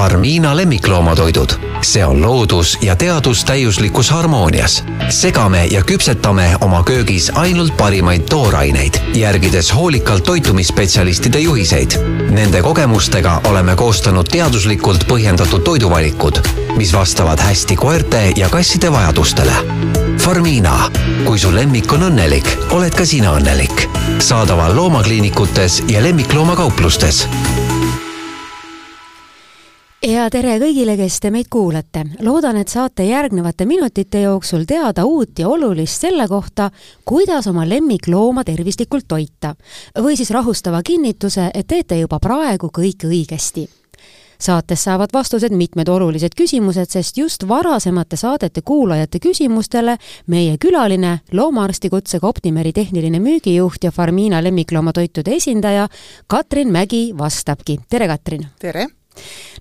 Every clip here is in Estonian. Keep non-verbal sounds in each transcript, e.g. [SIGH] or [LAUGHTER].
Farmina lemmikloomatoidud. see on loodus ja teadus täiuslikus harmoonias. segame ja küpsetame oma köögis ainult parimaid tooraineid, järgides hoolikalt toitumisspetsialistide juhiseid. Nende kogemustega oleme koostanud teaduslikult põhjendatud toiduvalikud, mis vastavad hästi koerte ja kasside vajadustele. Farmina, kui su lemmik on õnnelik, oled ka sina õnnelik. saadaval loomakliinikutes ja lemmikloomakauplustes ja tere kõigile, kes te meid kuulate. loodan, et saate järgnevate minutite jooksul teada uut ja olulist selle kohta, kuidas oma lemmiklooma tervislikult toita. või siis rahustava kinnituse, et teete juba praegu kõike õigesti saates saavad vastused mitmed olulised küsimused, sest just varasemate saadete kuulajate küsimustele meie külaline, loomaarsti kutsega Optimeri tehniline müügijuht ja Farmina lemmikloomatoitude esindaja Katrin Mägi vastabki. tere, Katrin! tere!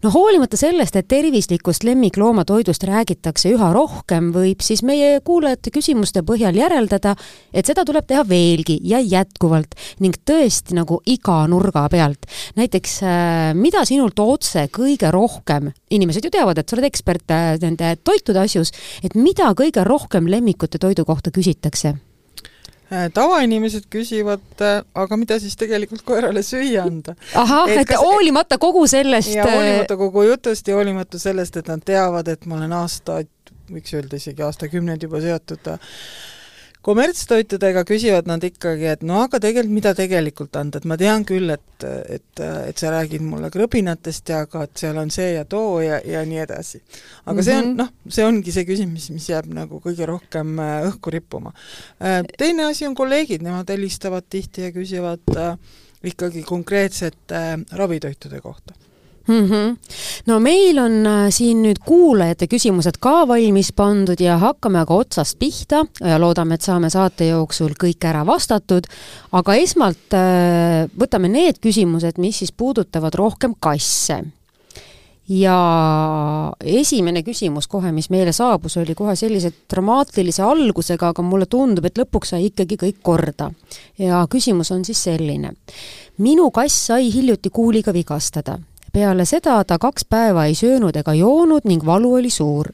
No hoolimata sellest, et tervislikust lemmikloomatoidust räägitakse üha rohkem, võib siis meie kuulajate küsimuste põhjal järeldada, et seda tuleb teha veelgi ja jätkuvalt ning tõesti nagu iga nurga pealt. näiteks äh, mida sinult otse kõige rohkem, inimesed ju teavad, et sa oled ekspert äh, nende toitude asjus, et mida kõige rohkem lemmikute toidu kohta küsitakse? Äh, tavainimesed küsivad, äh, aga mida siis tegelikult koerale süüa anda. ahah, et, et kas, hoolimata kogu sellest ja hoolimata kogu jutust ja hoolimata sellest, et nad teavad, et ma olen aastaid, võiks öelda isegi aastakümneid juba seotud kommertstoitudega küsivad nad ikkagi, et no aga tegelikult, mida tegelikult anda, et ma tean küll, et, et, et sa räägid mulle krõbinatest ja aga et seal on see ja too ja, ja nii edasi. aga mm -hmm. see on, mhm. noh, see ongi see küsimus, mis jääb nagu kõige rohkem äh, õhku rippuma. Äh, teine asi on kolleegid, nemad helistavad tihti ja küsivad äh, ikkagi konkreetsete ravitoitude kohta mm. -hmm. no meil on äh, siin nüüd kuulajate küsimused ka valmis pandud ja hakkame aga otsast pihta ja loodame, et saame saate jooksul kõik ära vastatud. aga esmalt äh, võtame need küsimused, mis siis puudutavad rohkem kasse ja esimene küsimus kohe, mis meile saabus, oli kohe sellise dramaatilise algusega, aga mulle tundub, et lõpuks sai ikkagi kõik korda. ja küsimus on siis selline. minu kass sai hiljuti kuuliga vigastada peale seda ta kaks päeva ei söönud ega joonud ning valu oli suur.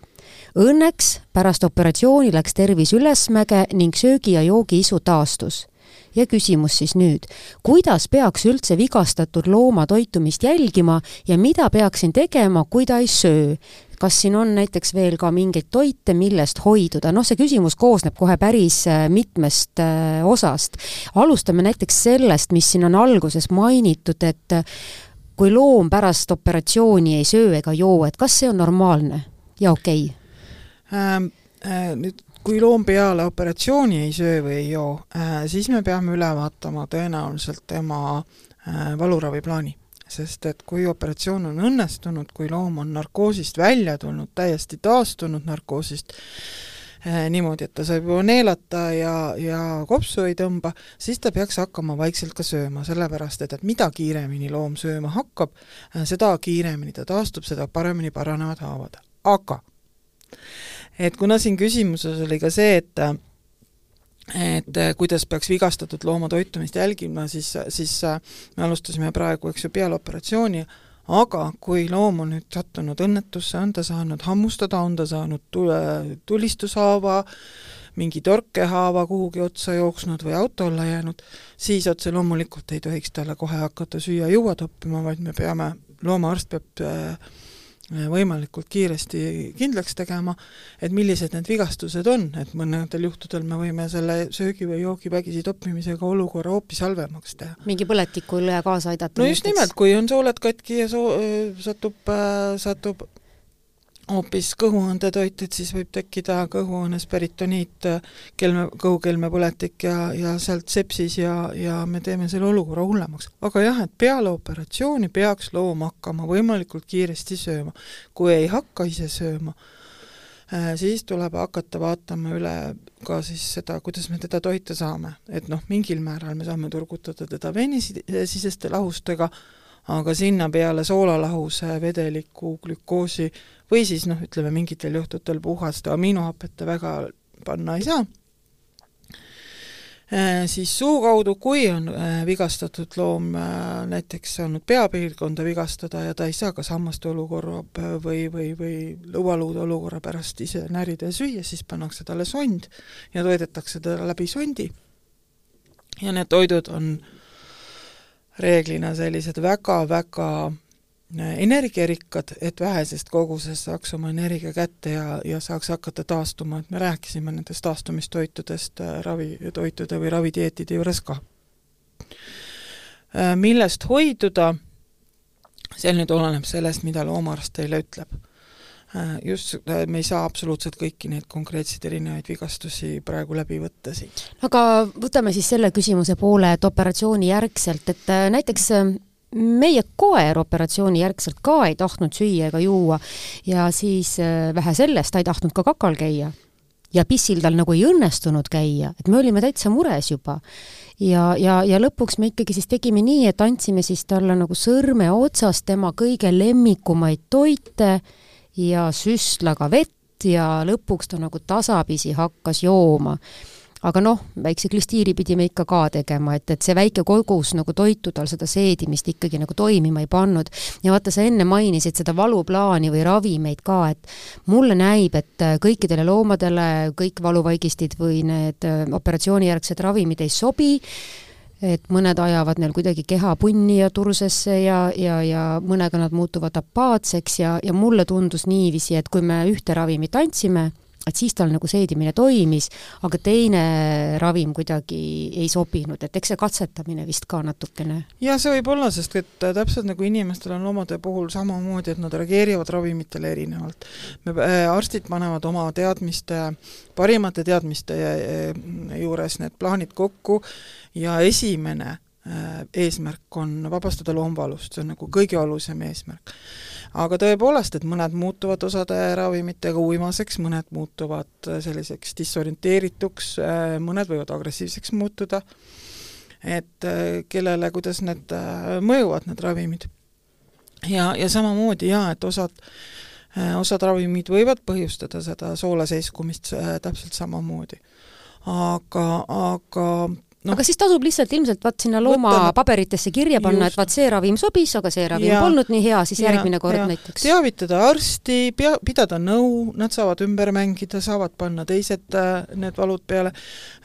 Õnneks pärast operatsiooni läks tervis ülesmäge ning söögi ja joogi isu taastus. ja küsimus siis nüüd, kuidas peaks üldse vigastatud looma toitumist jälgima ja mida peaksin tegema, kui ta ei söö? kas siin on näiteks veel ka mingeid toite, millest hoiduda, noh, see küsimus koosneb kohe päris äh, mitmest äh, osast. alustame näiteks sellest, mis siin on alguses mainitud, et kui loom pärast operatsiooni ei söö ega joo, et kas see on normaalne ja okei okay? ähm,? Äh, nüüd kui loom peale operatsiooni ei söö või ei joo äh,, siis me peame üle vaatama tõenäoliselt tema äh, valuraviplaani. sest et kui operatsioon on õnnestunud, kui loom on narkoosist välja tulnud, täiesti taastunud narkoosist, niimoodi, et ta saab juba neelata ja, ja kopsu ei tõmba, siis ta peaks hakkama vaikselt ka sööma, sellepärast et, et mida kiiremini loom sööma hakkab, eh, seda kiiremini ta taastub, seda paremini paranevad haavad. aga et kuna siin küsimuses oli ka see, et et kuidas peaks vigastatud looma toitumist jälgima, siis, siis me alustasime praegu, eks ju, peale operatsiooni, aga kui loom on nüüd sattunud õnnetusse, on ta saanud hammustada, on ta saanud tule, tulistushaava, mingi torkehaava kuhugi otsa jooksnud või auto alla jäänud, siis otse loomulikult ei tohiks talle kohe hakata süüa-juua toppima, vaid me peame, loomaarst peab äh, võimalikult kiiresti kindlaks tegema, et millised need vigastused on, et mõnedel juhtudel me võime selle söögi või joogi vägisi toppimisega olukorra hoopis halvemaks teha. mingi põletikule kaasa aidata? no just nimelt, kui on sooled katki ja soo-, satub, äh, satub hoopis kõhuõõndetoit, et siis võib tekkida kõhuõõnes peritoniit, kelme, kõhukelmepõletik ja, ja sealt sepsis ja, ja me teeme selle olukorra hullemaks. aga jah, et peale operatsiooni peaks loom hakkama võimalikult kiiresti sööma. kui ei hakka ise sööma, äh, siis tuleb hakata vaatama üle ka siis seda, kuidas me teda toita saame. et noh, mingil määral me saame turgutada teda veenisiseste lahustega, aga sinna peale soolalahuse vedeliku glükoosi või siis noh, ütleme mingitel juhtudel puhast aminohapet väga panna ei saa. Äh, siis suu kaudu, kui on äh, vigastatud loom äh, näiteks saanud peapiirkonda vigastada ja ta ei saa kas hammaste olukorra või, või, või lõualuude olukorra pärast ise närida ja süüa, siis pannakse talle sond ja toidetakse teda läbi sondi. ja need toidud on reeglina sellised väga-väga energiarikkad, et vähesest kogusest saaks oma energia kätte ja, ja saaks hakata taastuma, et me rääkisime nendest taastumistoitudest äh, ravitoitude või ravidieetide juures ka. Äh, millest hoiduda, see nüüd oleneb sellest, mida loomaarst teile ütleb. Äh, just, me ei saa absoluutselt kõiki neid konkreetseid erinevaid vigastusi praegu läbi võtta siin. aga võtame siis selle küsimuse poole, et operatsiooni järgselt, et näiteks meie koer operatsiooni järgselt ka ei tahtnud süüa ega juua ja siis äh, vähe sellest, ta ei tahtnud ka kakal käia. ja pissil tal nagu ei õnnestunud käia, et me olime täitsa mures juba. ja, ja, ja lõpuks me ikkagi siis tegime nii, et andsime siis talle nagu sõrme otsas tema kõige lemmikumaid toite ja süstlaga vett ja lõpuks ta nagu tasapisi hakkas jooma aga noh, väikse klistiiri pidime ikka ka tegema, et, et see väike kogus nagu toitu tal seda seedimist ikkagi nagu toimima ei pannud. ja vaata, sa enne mainisid seda valuplaani või ravimeid ka, et mulle näib, et kõikidele loomadele kõik valuvaigistid või need operatsioonijärgsed ravimid ei sobi, et mõned ajavad neil kuidagi keha punni ja tursesse ja, ja, ja mõnega nad muutuvad apaatseks ja, ja mulle tundus niiviisi, et kui me ühte ravimit andsime, et siis tal nagu seedimine toimis, aga teine ravim kuidagi ei sobinud, et eks see katsetamine vist ka natukene. ja see võib olla, sest et täpselt nagu inimestel on loomade puhul samamoodi, et nad reageerivad ravimitele erinevalt. me äh,, arstid panevad oma teadmiste, parimate teadmiste äh, juures need plaanid kokku ja esimene äh, eesmärk on vabastada loomvalust, see on nagu kõige olulisem eesmärk aga tõepoolest, et mõned muutuvad osade ravimitega uimaseks, mõned muutuvad äh, selliseks disorienteerituks, äh, mõned võivad agressiivseks muutuda, et kellele, kuidas need mõjuvad, need ravimid. ja, ja samamoodi jaa, et osad osad ravimid võivad põhjustada seda soola seiskumist täpselt samamoodi. aga, aga no.. aga siis tasub lihtsalt ilmselt vaat sinna looma Võtta... paberitesse kirja panna, et vaat see ravim sobis, aga see ravim ja, polnud nii hea, siis ja, järgmine kord ja. näiteks. teavitada arsti, pea, pidada nõu, nad saavad ümber mängida, saavad panna teised äh, need valud peale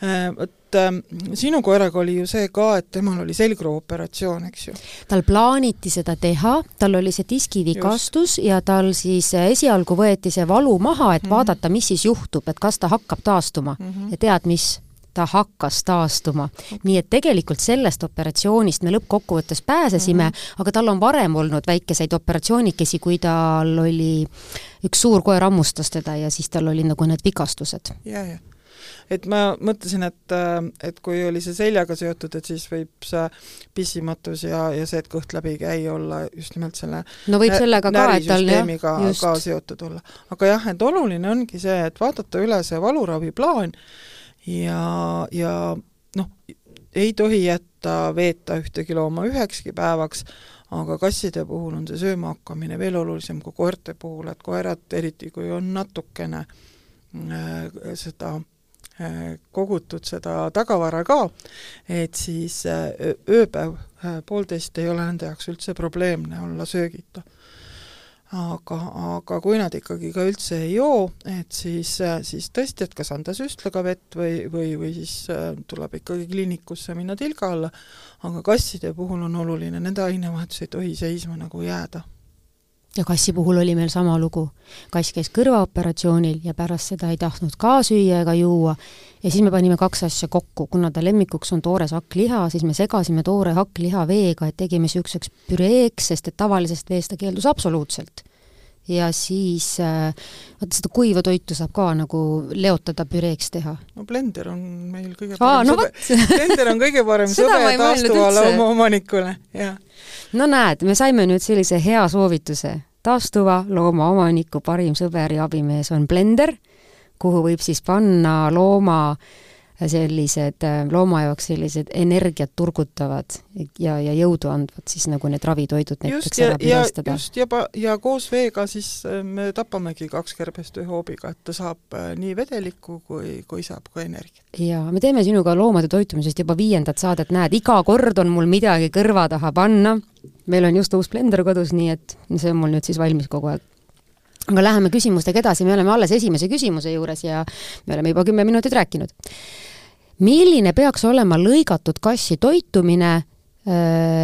äh,. et äh, sinu koeraga oli ju see ka, et temal oli selgrooperatsioon, eks ju? tal plaaniti seda teha, tal oli see diskivigastus Just. ja tal siis äh, esialgu võeti see valu maha, et mm -hmm. vaadata, mis siis juhtub, et kas ta hakkab taastuma mm -hmm. ja tead mis ta hakkas taastuma. nii et tegelikult sellest operatsioonist me lõppkokkuvõttes pääsesime mm, -hmm. aga tal on varem olnud väikeseid operatsioonikesi, kui tal oli, üks suur koer hammustas teda ja siis tal olid nagu need vigastused. ja, ja et ma mõtlesin, et, et kui oli see seljaga seotud, et siis võib see pissimatus ja, ja see, et kõht läbi ei käi, olla just nimelt selle no võib sellega ka, et tal jah, just. ka seotud olla. aga jah, et oluline ongi see, et vaadata üle see valuraviplaan ja, ja noh, ei tohi jätta veeta ühtegi looma ühekski päevaks, aga kasside puhul on see sööma hakkamine veel olulisem kui koerte puhul, et koerad, eriti kui on natukene äh, seda äh, kogutud seda tagavara ka, et siis äh, ööpäev, äh, poolteist ei ole nende jaoks üldse probleemne olla söögita aga, aga kui nad ikkagi ka üldse ei joo, et siis, siis tõesti, et kas anda süstlaga vett või, või, või siis äh, tuleb ikkagi kliinikusse minna tilga alla, aga kasside puhul on oluline, nende ainevahetus ei tohi seisma nagu jääda ja kassi puhul oli meil sama lugu. kass käis kõrvaoperatsioonil ja pärast seda ei tahtnud ka süüa ega juua ja siis me panime kaks asja kokku, kuna ta lemmikuks on toores hakkliha, siis me segasime toore hakkliha veega, et tegime niisuguseks püreeks, sest et tavalisest veest ta keeldus absoluutselt. Ja siis äh, vaata seda kuiva toitu saab ka nagu leotada püreeks teha. no blender on meil kõige parem Aa, no sõbe, [LAUGHS] blender on kõige parem sõbe taastuvale oma omanikule, jah no näed, me saime nüüd sellise hea soovituse. taastuva looma omaniku parim sõber ja abimees on blender, kuhu võib siis panna looma sellised äh, looma jaoks sellised energiat turgutavad ja, ja jõudu andvad siis nagu need ravitoidud näiteks ja, ära pidestada. just, ja, ja koos veega siis äh, me tapamegi kaks kärbest ühe hoobiga, et ta saab äh, nii vedelikku kui, kui saab ka energiat. jaa, me teeme sinuga loomade toitumisest juba viiendat saadet, näed, iga kord on mul midagi kõrva taha panna, meil on just uus blender kodus, nii et see on mul nüüd siis valmis kogu aeg. Aga läheme küsimustega edasi, me oleme alles esimese küsimuse juures ja me oleme juba kümme minutit rääkinud milline peaks olema lõigatud kassi toitumine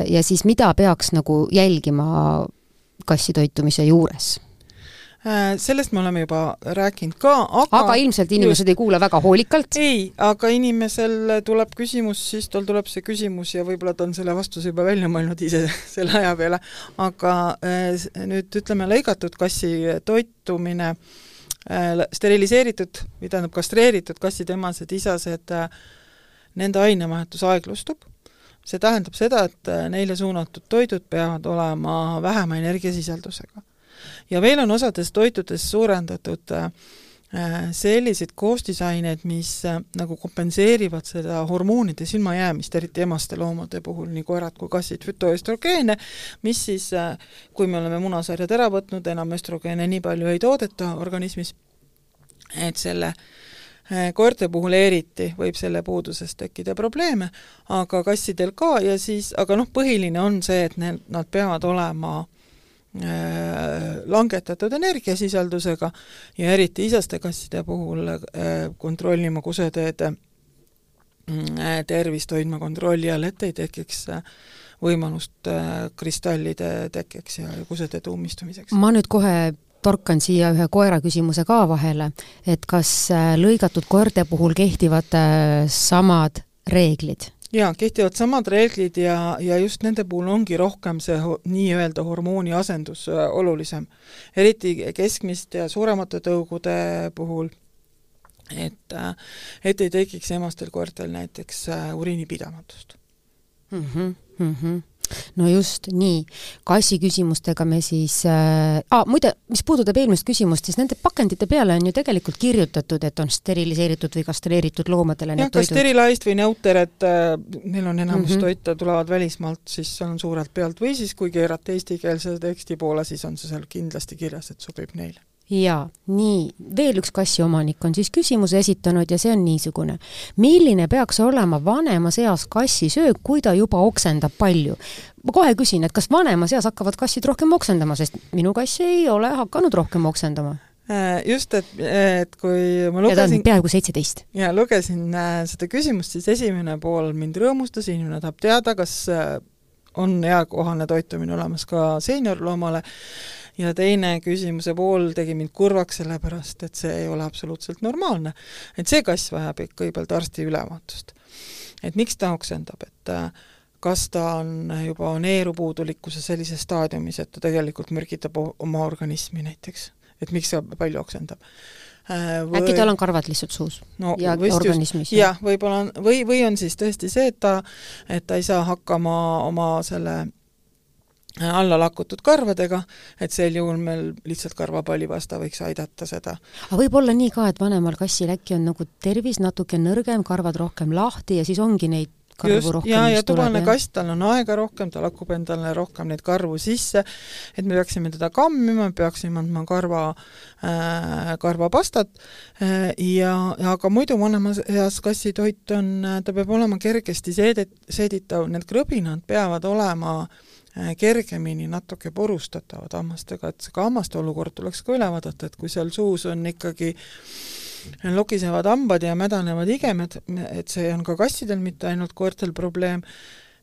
ja siis mida peaks nagu jälgima kassi toitumise juures? Äh, sellest me oleme juba rääkinud ka, aga aga ilmselt inimesed just, ei kuula väga hoolikalt? ei, aga inimesel tuleb küsimus, siis tal tuleb see küsimus ja võib-olla ta on selle vastuse juba välja mõelnud ise [LAUGHS] selle aja peale, aga äh, nüüd ütleme, lõigatud kassi toitumine Äh, steriliseeritud või tähendab kastreeritud kassid, emased, isased, äh, nende ainevahetus aeglustub, see tähendab seda, et äh, neile suunatud toidud peavad olema vähema energiasisaldusega. ja veel on osades toitudes suurendatud selliseid koostisaineid, mis nagu kompenseerivad seda hormoonide silmajäämist, eriti emaste loomade puhul, nii koerad kui kassid, fütoöstrogeene, mis siis, kui me oleme munasarjad ära võtnud, enam östrogeene nii palju ei toodeta organismis, et selle äh, koerte puhul eriti võib selle puudusest tekkida probleeme, aga kassidel ka ja siis, aga noh, põhiline on see, et need, nad peavad olema äh, langetatud energiasisaldusega ja eriti isaste kasside puhul äh, kontrollima kuseteede äh, tervist hoidma kontrolli all, et ei tekiks äh, võimalust äh, kristallide tekkeks ja kuseteede ummistumiseks. ma nüüd kohe torkan siia ühe koera küsimuse ka vahele, et kas äh, lõigatud koerte puhul kehtivad äh, samad reeglid? Jaa, kehtivad samad reeglid ja, ja just nende puhul ongi rohkem see nii-öelda hormooni asendus äh, olulisem. eriti keskmiste ja suuremate tõugude puhul, et, et ei tekiks emastel koertel näiteks uriinipidamatust mm. -hmm, mm -hmm no just nii, kassi küsimustega me siis äh,, muide, mis puudutab eelmist küsimust, siis nende pakendite peale on ju tegelikult kirjutatud, et on steriliseeritud või kastreeritud loomadele jah, kas Sterilised või Neuter, et äh, neil on enamus mm -hmm. toite tulevad välismaalt, siis on suurelt pealt, või siis kui keerata eestikeelse teksti poole, siis on see seal kindlasti kirjas, et sobib neile jaa, nii, veel üks kassiomanik on siis küsimuse esitanud ja see on niisugune. milline peaks olema vanemas eas kassi söök, kui ta juba oksendab palju? ma kohe küsin, et kas vanemas eas hakkavad kassid rohkem oksendama, sest minu kass ei ole hakanud rohkem oksendama äh, just, et, et kui ma lugesin ja peaaegu seitseteist. jaa, lugesin äh, seda küsimust, siis esimene pool mind rõõmustas, inimene tahab teada, kas äh, on eakohane toitumine olemas ka seeniorloomale ja teine küsimuse pool tegi mind kurvaks, sellepärast et see ei ole absoluutselt normaalne. et see kass vajab kõigepealt arsti ülevaatust. et miks ta oksendab, et äh, kas ta on juba neerupuudulikkuse sellises staadiumis, et ta tegelikult mürgitab oma organismi näiteks, et miks ta palju oksendab äh, või... äkki tal on karvad lihtsalt suus no, ja organismis? jah, võib-olla on, või, või on siis tõesti see, et ta, et ta ei saa hakkama oma selle alla lakutud karvadega, et sel juhul meil lihtsalt karvapallipasta võiks aidata seda. aga võib olla nii ka, et vanemal kassil äkki on nagu tervis natuke nõrgem, karvad rohkem lahti ja siis ongi neid karvu Just, rohkem, ja, ja tubane kass, tal on aega rohkem, ta lakub endale rohkem neid karvu sisse, et me peaksime teda kammima, peaksime andma karva äh,, karvapastat äh, ja, aga muidu vanemas eas kassitoit on, ta peab olema kergesti seedet-, seeditav, need krõbinad peavad olema äh, Äh, kergemini natuke purustatavad hammastega, et ka hammaste olukord tuleks ka üle vaadata, et kui seal suus on ikkagi logisevad hambad ja mädanevad igemed, et see on ka kassidel, mitte ainult koertel probleem,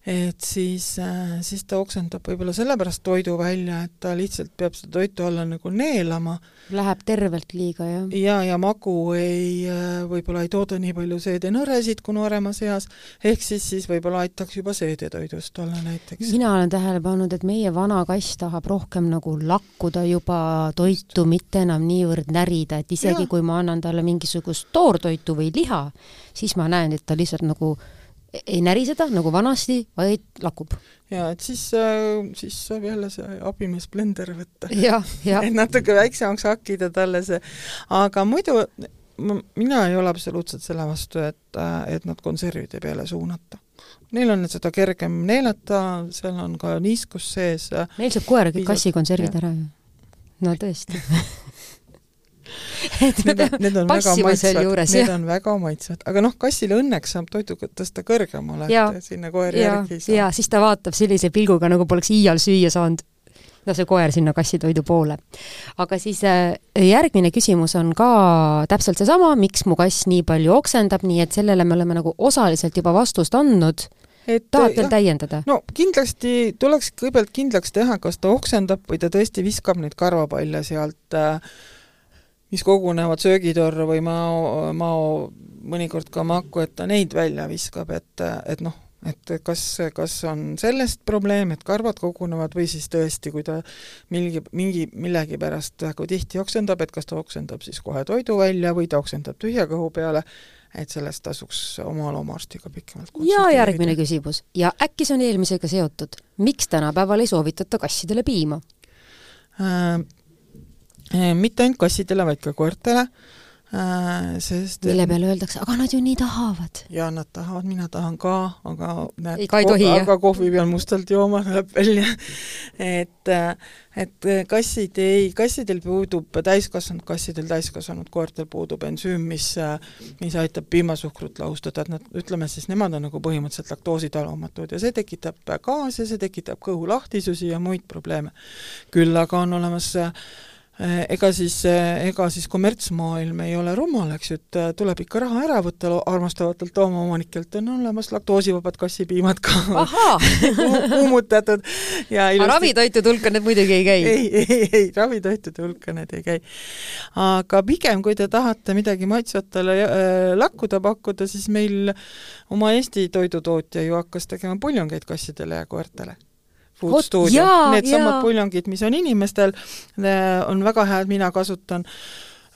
et siis, äh, siis ta oksendab võib-olla sellepärast toidu välja, et ta lihtsalt peab seda toitu alla nagu neelama. Läheb tervelt liiga, jah? ja, ja magu ei, äh, võib-olla ei tooda nii palju seedenõresid kui nooremas eas, ehk siis, siis võib-olla aitaks juba seedetoidust olla näiteks. mina olen tähele pannud, et meie vana kass tahab rohkem nagu lakkuda juba toitu, mitte enam niivõrd närida, et isegi ja. kui ma annan talle mingisugust toortoitu või liha, siis ma näen, et ta lihtsalt nagu ei näriseda nagu vanasti, vaid lakub. ja et siis, äh, siis saab jälle see abimees blender võtta. [LAUGHS] et natuke väiksemaks hakkida talle see, aga muidu mina ei ole absoluutselt selle vastu, et, et nad konservide peale suunata. Neil on seda kergem neelata, seal on ka niiskus sees. meil saab koer kassikonservid ära ju. no tõesti [LAUGHS] [LAUGHS] et need on, need on väga maitsvad, need on väga maitsvad, aga noh, kassile õnneks saab toidu tõsta kõrgemale, et sinna koer järgi ei saa. ja siis ta vaatab sellise pilguga, nagu poleks iial süüa saanud no see koer sinna kassitoidu poole. aga siis äh, järgmine küsimus on ka täpselt seesama, miks mu kass nii palju oksendab, nii et sellele me oleme nagu osaliselt juba vastust andnud. Et tahad veel täiendada? no kindlasti tuleks kõigepealt kindlaks teha, kas ta oksendab või ta tõesti viskab neid karvapalle sealt äh, mis kogunevad söögitorru või mao, mao mõnikord ka maku, et ta neid välja viskab, et, et noh, et kas, kas on sellest probleem, et karvad kogunevad või siis tõesti, kui ta mingi, mingi, millegipärast väga tihti oksendab, et kas ta oksendab siis kohe toidu välja või ta oksendab tühja kõhu peale, et sellest tasuks oma loomaarstiga pikemalt ja järgmine küsimus. ja äkki see on eelmisega seotud? miks tänapäeval ei soovitata kassidele piima äh,? Eh, mitte ainult kassidele, vaid ka koertele, eh, sest mille peale öeldakse, aga nad ju nii tahavad. jaa, nad tahavad, mina tahan ka, aga näed, aga kohvi peal mustalt jooma tuleb välja et, et kassid ei, kassidel puudub, täiskasvanud kassidel, täiskasvanud koertel puudub ensüüm, mis, mis aitab piimasuhkrut lahustada, et nad, ütleme siis, nemad on nagu põhimõtteliselt laktoositalumatud ja see tekitab gaase, see tekitab kõhulahtisusi ja muid probleeme. küll aga on olemas Äh, ega siis, äh, ega siis kommertsmaailm ei ole rumal, eks ju, et äh, tuleb ikka raha ära võtta armastavatelt loomaomanikelt, on olemas laktoosivabad kassipiimad ka [LAUGHS] kuumutatud ja ilusti... ravitoitude hulka need muidugi ei käi? ei, ei, ei, ravitoitude hulka need ei käi. aga pigem, kui te tahate midagi maitsvatele äh, lakkuda pakkuda, siis meil oma Eesti toidutootja ju hakkas tegema puljongeid kassidele ja koertele Food Studio, needsamad puljongid, mis on inimestel, on väga head, mina kasutan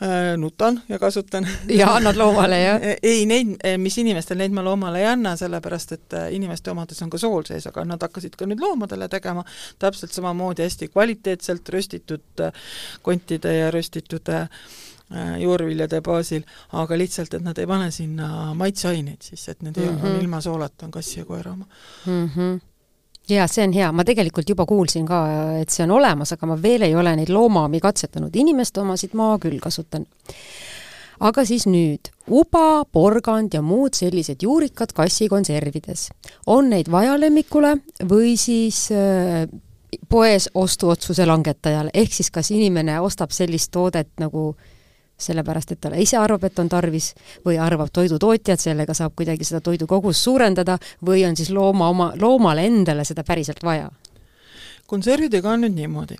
äh, nutan ja kasutan. ja annad loomale, jah? [LAUGHS] ei, neid, mis inimestel, neid ma loomale ei anna, sellepärast et äh, inimeste omades on ka sool sees, aga nad hakkasid ka nüüd loomadele tegema täpselt samamoodi hästi kvaliteetselt röstitud äh, kontide ja röstitud juurviljade baasil, aga lihtsalt, et nad ei pane sinna maitseaineid siis, et need mm -hmm. on ilma soolata, on kassi ja koera oma mm. -hmm jaa, see on hea, ma tegelikult juba kuulsin ka, et see on olemas, aga ma veel ei ole neid loomaomi katsetanud, inimeste omasid ma küll kasutan. aga siis nüüd, uba, porgand ja muud sellised juurikad kassikonservides. on neid vaja lemmikule või siis äh, poes ostuotsuse langetajal, ehk siis kas inimene ostab sellist toodet nagu äh, sellepärast et ta ise arvab, et on tarvis, või arvab toidutootja, et sellega saab kuidagi seda toidukogust suurendada, või on siis looma oma, loomale endale seda päriselt vaja? konservidega on nüüd niimoodi,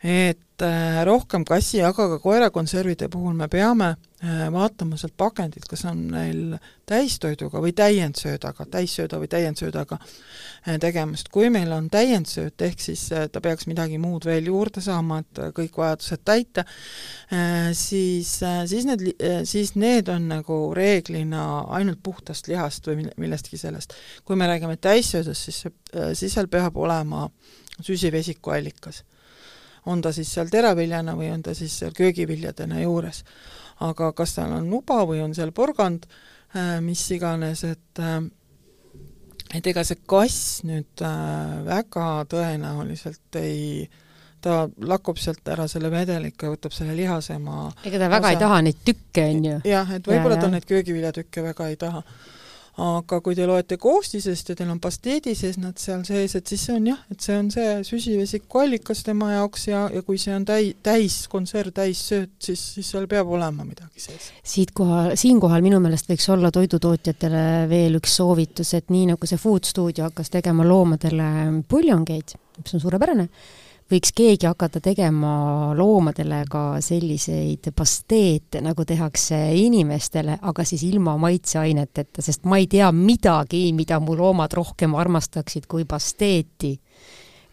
et äh, rohkem kassi, aga ka koerakonservide puhul me peame Äh, vaatama sealt pakendit, kas on neil täistoiduga või täiendsöödaga, täissööda või täiendsöödaga äh, tegemist. kui meil on täiendsööt, ehk siis ta peaks midagi muud veel juurde saama, et kõik vajadused täita, siis, siis need, siis need on nagu reeglina ainult puhtast lihast või millestki sellest. kui me räägime täissöödast, siis see, siis seal peab olema süsivesiku allikas. On ta siis seal teraviljana või on ta siis seal köögiviljadena juures aga kas seal on nuba või on seal porgand, äh, mis iganes, et äh, et ega see kass nüüd äh, väga tõenäoliselt ei ta lakub sealt ära selle vedeliku ja võtab selle lihasema ega ta väga osa. ei taha neid tükke, on ju? jah, et võib-olla ta neid köögiviljatükke väga ei taha aga kui te loete koostisest ja teil on pasteedi sees nad seal sees, et siis see on jah, et see on see süsivesiku allikas tema jaoks ja, ja kui see on täi-, täis konserv, täis sööt, siis, siis seal peab olema midagi sees. siitkohal, siinkohal minu meelest võiks olla toidutootjatele veel üks soovitus, et nii nagu see Food Studio hakkas tegema loomadele puljongeid, mis on suurepärane, võiks keegi hakata tegema loomadele ka selliseid pasteete, nagu tehakse inimestele, aga siis ilma maitseaineteta, sest ma ei tea midagi, mida mu loomad rohkem armastaksid kui pasteeti.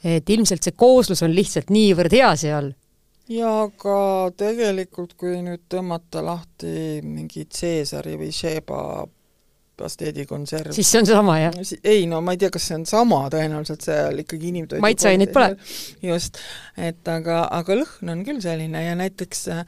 et ilmselt see kooslus on lihtsalt niivõrd hea seal ja aga tegelikult, kui nüüd tõmmata lahti mingi Caesari või Sheba pasteedikonserv. siis see on sama, jah? ei no ma ei tea, kas see on sama, tõenäoliselt seal ikkagi inimtoidu maitseaineid pole? just, et aga, aga lõhn on küll selline ja näiteks äh,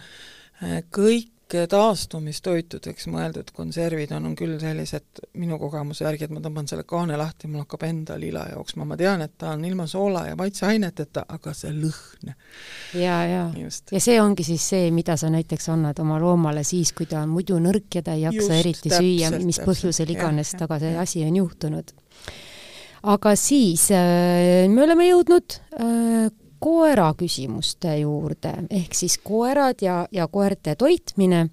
kõik taastumistoitudeks mõeldud konservid on, on küll sellised minu kogemuse järgi, et ma tõmban selle kaane lahti, mul hakkab enda lila jooksma, ma tean, et ta on ilma soola ja maitseaineteta, aga see lõhn. ja, ja, ja see ongi siis see, mida sa näiteks annad oma loomale siis, kui ta on muidu nõrk ja ta ei jaksa Just, eriti täpselt, süüa, mis täpselt, põhjusel iganes temaga see asi on juhtunud. aga siis äh, me oleme jõudnud äh, koera küsimuste juurde, ehk siis koerad ja, ja koerte toitmine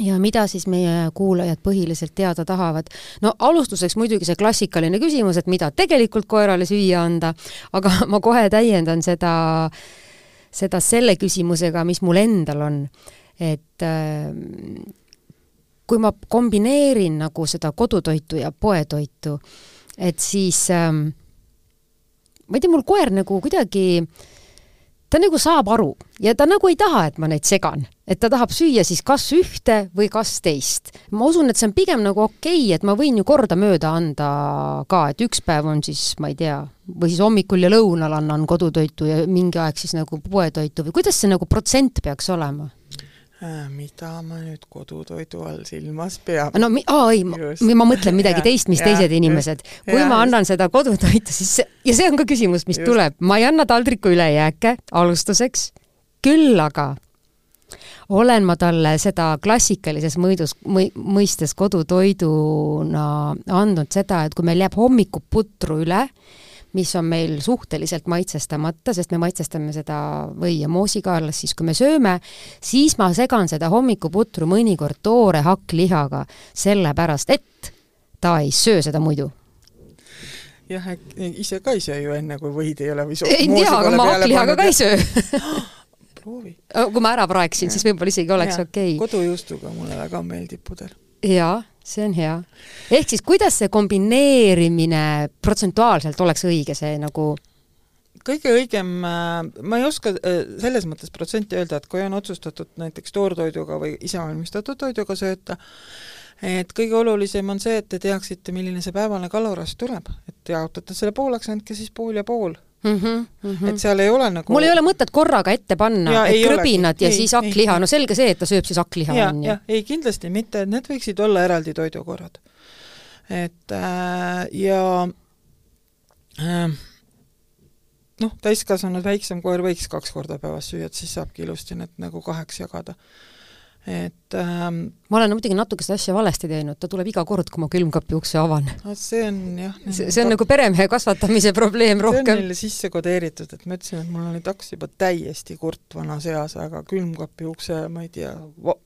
ja mida siis meie kuulajad põhiliselt teada tahavad? no alustuseks muidugi see klassikaline küsimus, et mida tegelikult koerale süüa anda, aga [LAUGHS] ma kohe täiendan seda, seda selle küsimusega, mis mul endal on. et kui ma kombineerin nagu seda kodutoitu ja poetoitu, et siis äh, ma ei tea, mul koer nagu kuidagi, ta nagu saab aru ja ta nagu ei taha, et ma neid segan, et ta tahab süüa siis kas ühte või kas teist. ma usun, et see on pigem nagu okei okay,, et ma võin ju kordamööda anda ka, et üks päev on siis, ma ei tea, või siis hommikul ja lõunal annan kodutoitu ja mingi aeg siis nagu poetoitu või kuidas see nagu protsent peaks olema? Äh, mida ma nüüd kodutoidu all silmas pean? no mi-, aa ei, ma, mõtlen midagi teist, mis ja, teised inimesed. kui ja, ma annan just. seda kodutoitu, siis ja see on ka küsimus, mis just. tuleb, ma ei anna taldriku ülejääke alustuseks, küll aga olen ma talle seda klassikalises mõõdus, mõistes kodutoiduna andnud seda, et kui meil jääb hommikuputru üle, mis on meil suhteliselt maitsestamata, sest me maitsestame seda või ja moosiga alles siis, kui me sööme, siis ma segan seda hommikuputru mõnikord toore hakklihaga, sellepärast et ta ei söö seda muidu. Jah, ise ka ei söö ju enne, kui võid ei ole või ei tea, aga ma hakklihaga ka ei söö. [GASPS] Proovi. kui ma ära praeksin, siis võib-olla isegi oleks okei. Okay.. kodujuustuga mulle väga meeldib pudel. jaa see on hea. ehk siis kuidas see kombineerimine protsentuaalselt oleks õige, see nagu kõige õigem, äh, ma ei oska äh, selles mõttes protsenti öelda, et kui on otsustatud näiteks toortoiduga või isevalmistatud toiduga sööta, et kõige olulisem on see, et te teaksite, milline see päevane kalorast tuleb, et jaotate selle pooleks, andke siis pool ja pool Mm -hmm, mm -hmm. et seal ei ole nagu mul ei ole mõtet korraga ette panna, et krõbinad ja ei, siis hakkliha, no selge see, et ta sööb siis hakkliha, on ju. ei kindlasti mitte, need võiksid olla eraldi toidukorrad. et äh, ja äh, noh, täiskasvanud väiksem koer võiks kaks korda päevas süüa, et siis saabki ilusti need nagu kaheks jagada et ähm, ma olen muidugi natuke seda asja valesti teinud, ta tuleb iga kord, kui ma külmkapi ukse avan. see on jah see, see on nagu peremehe kasvatamise probleem rohkem. see on neile sisse kodeeritud, et ma ütlesin, et mul oli taks juba täiesti kurt vanas eas, aga külmkapi ukse, ma ei tea,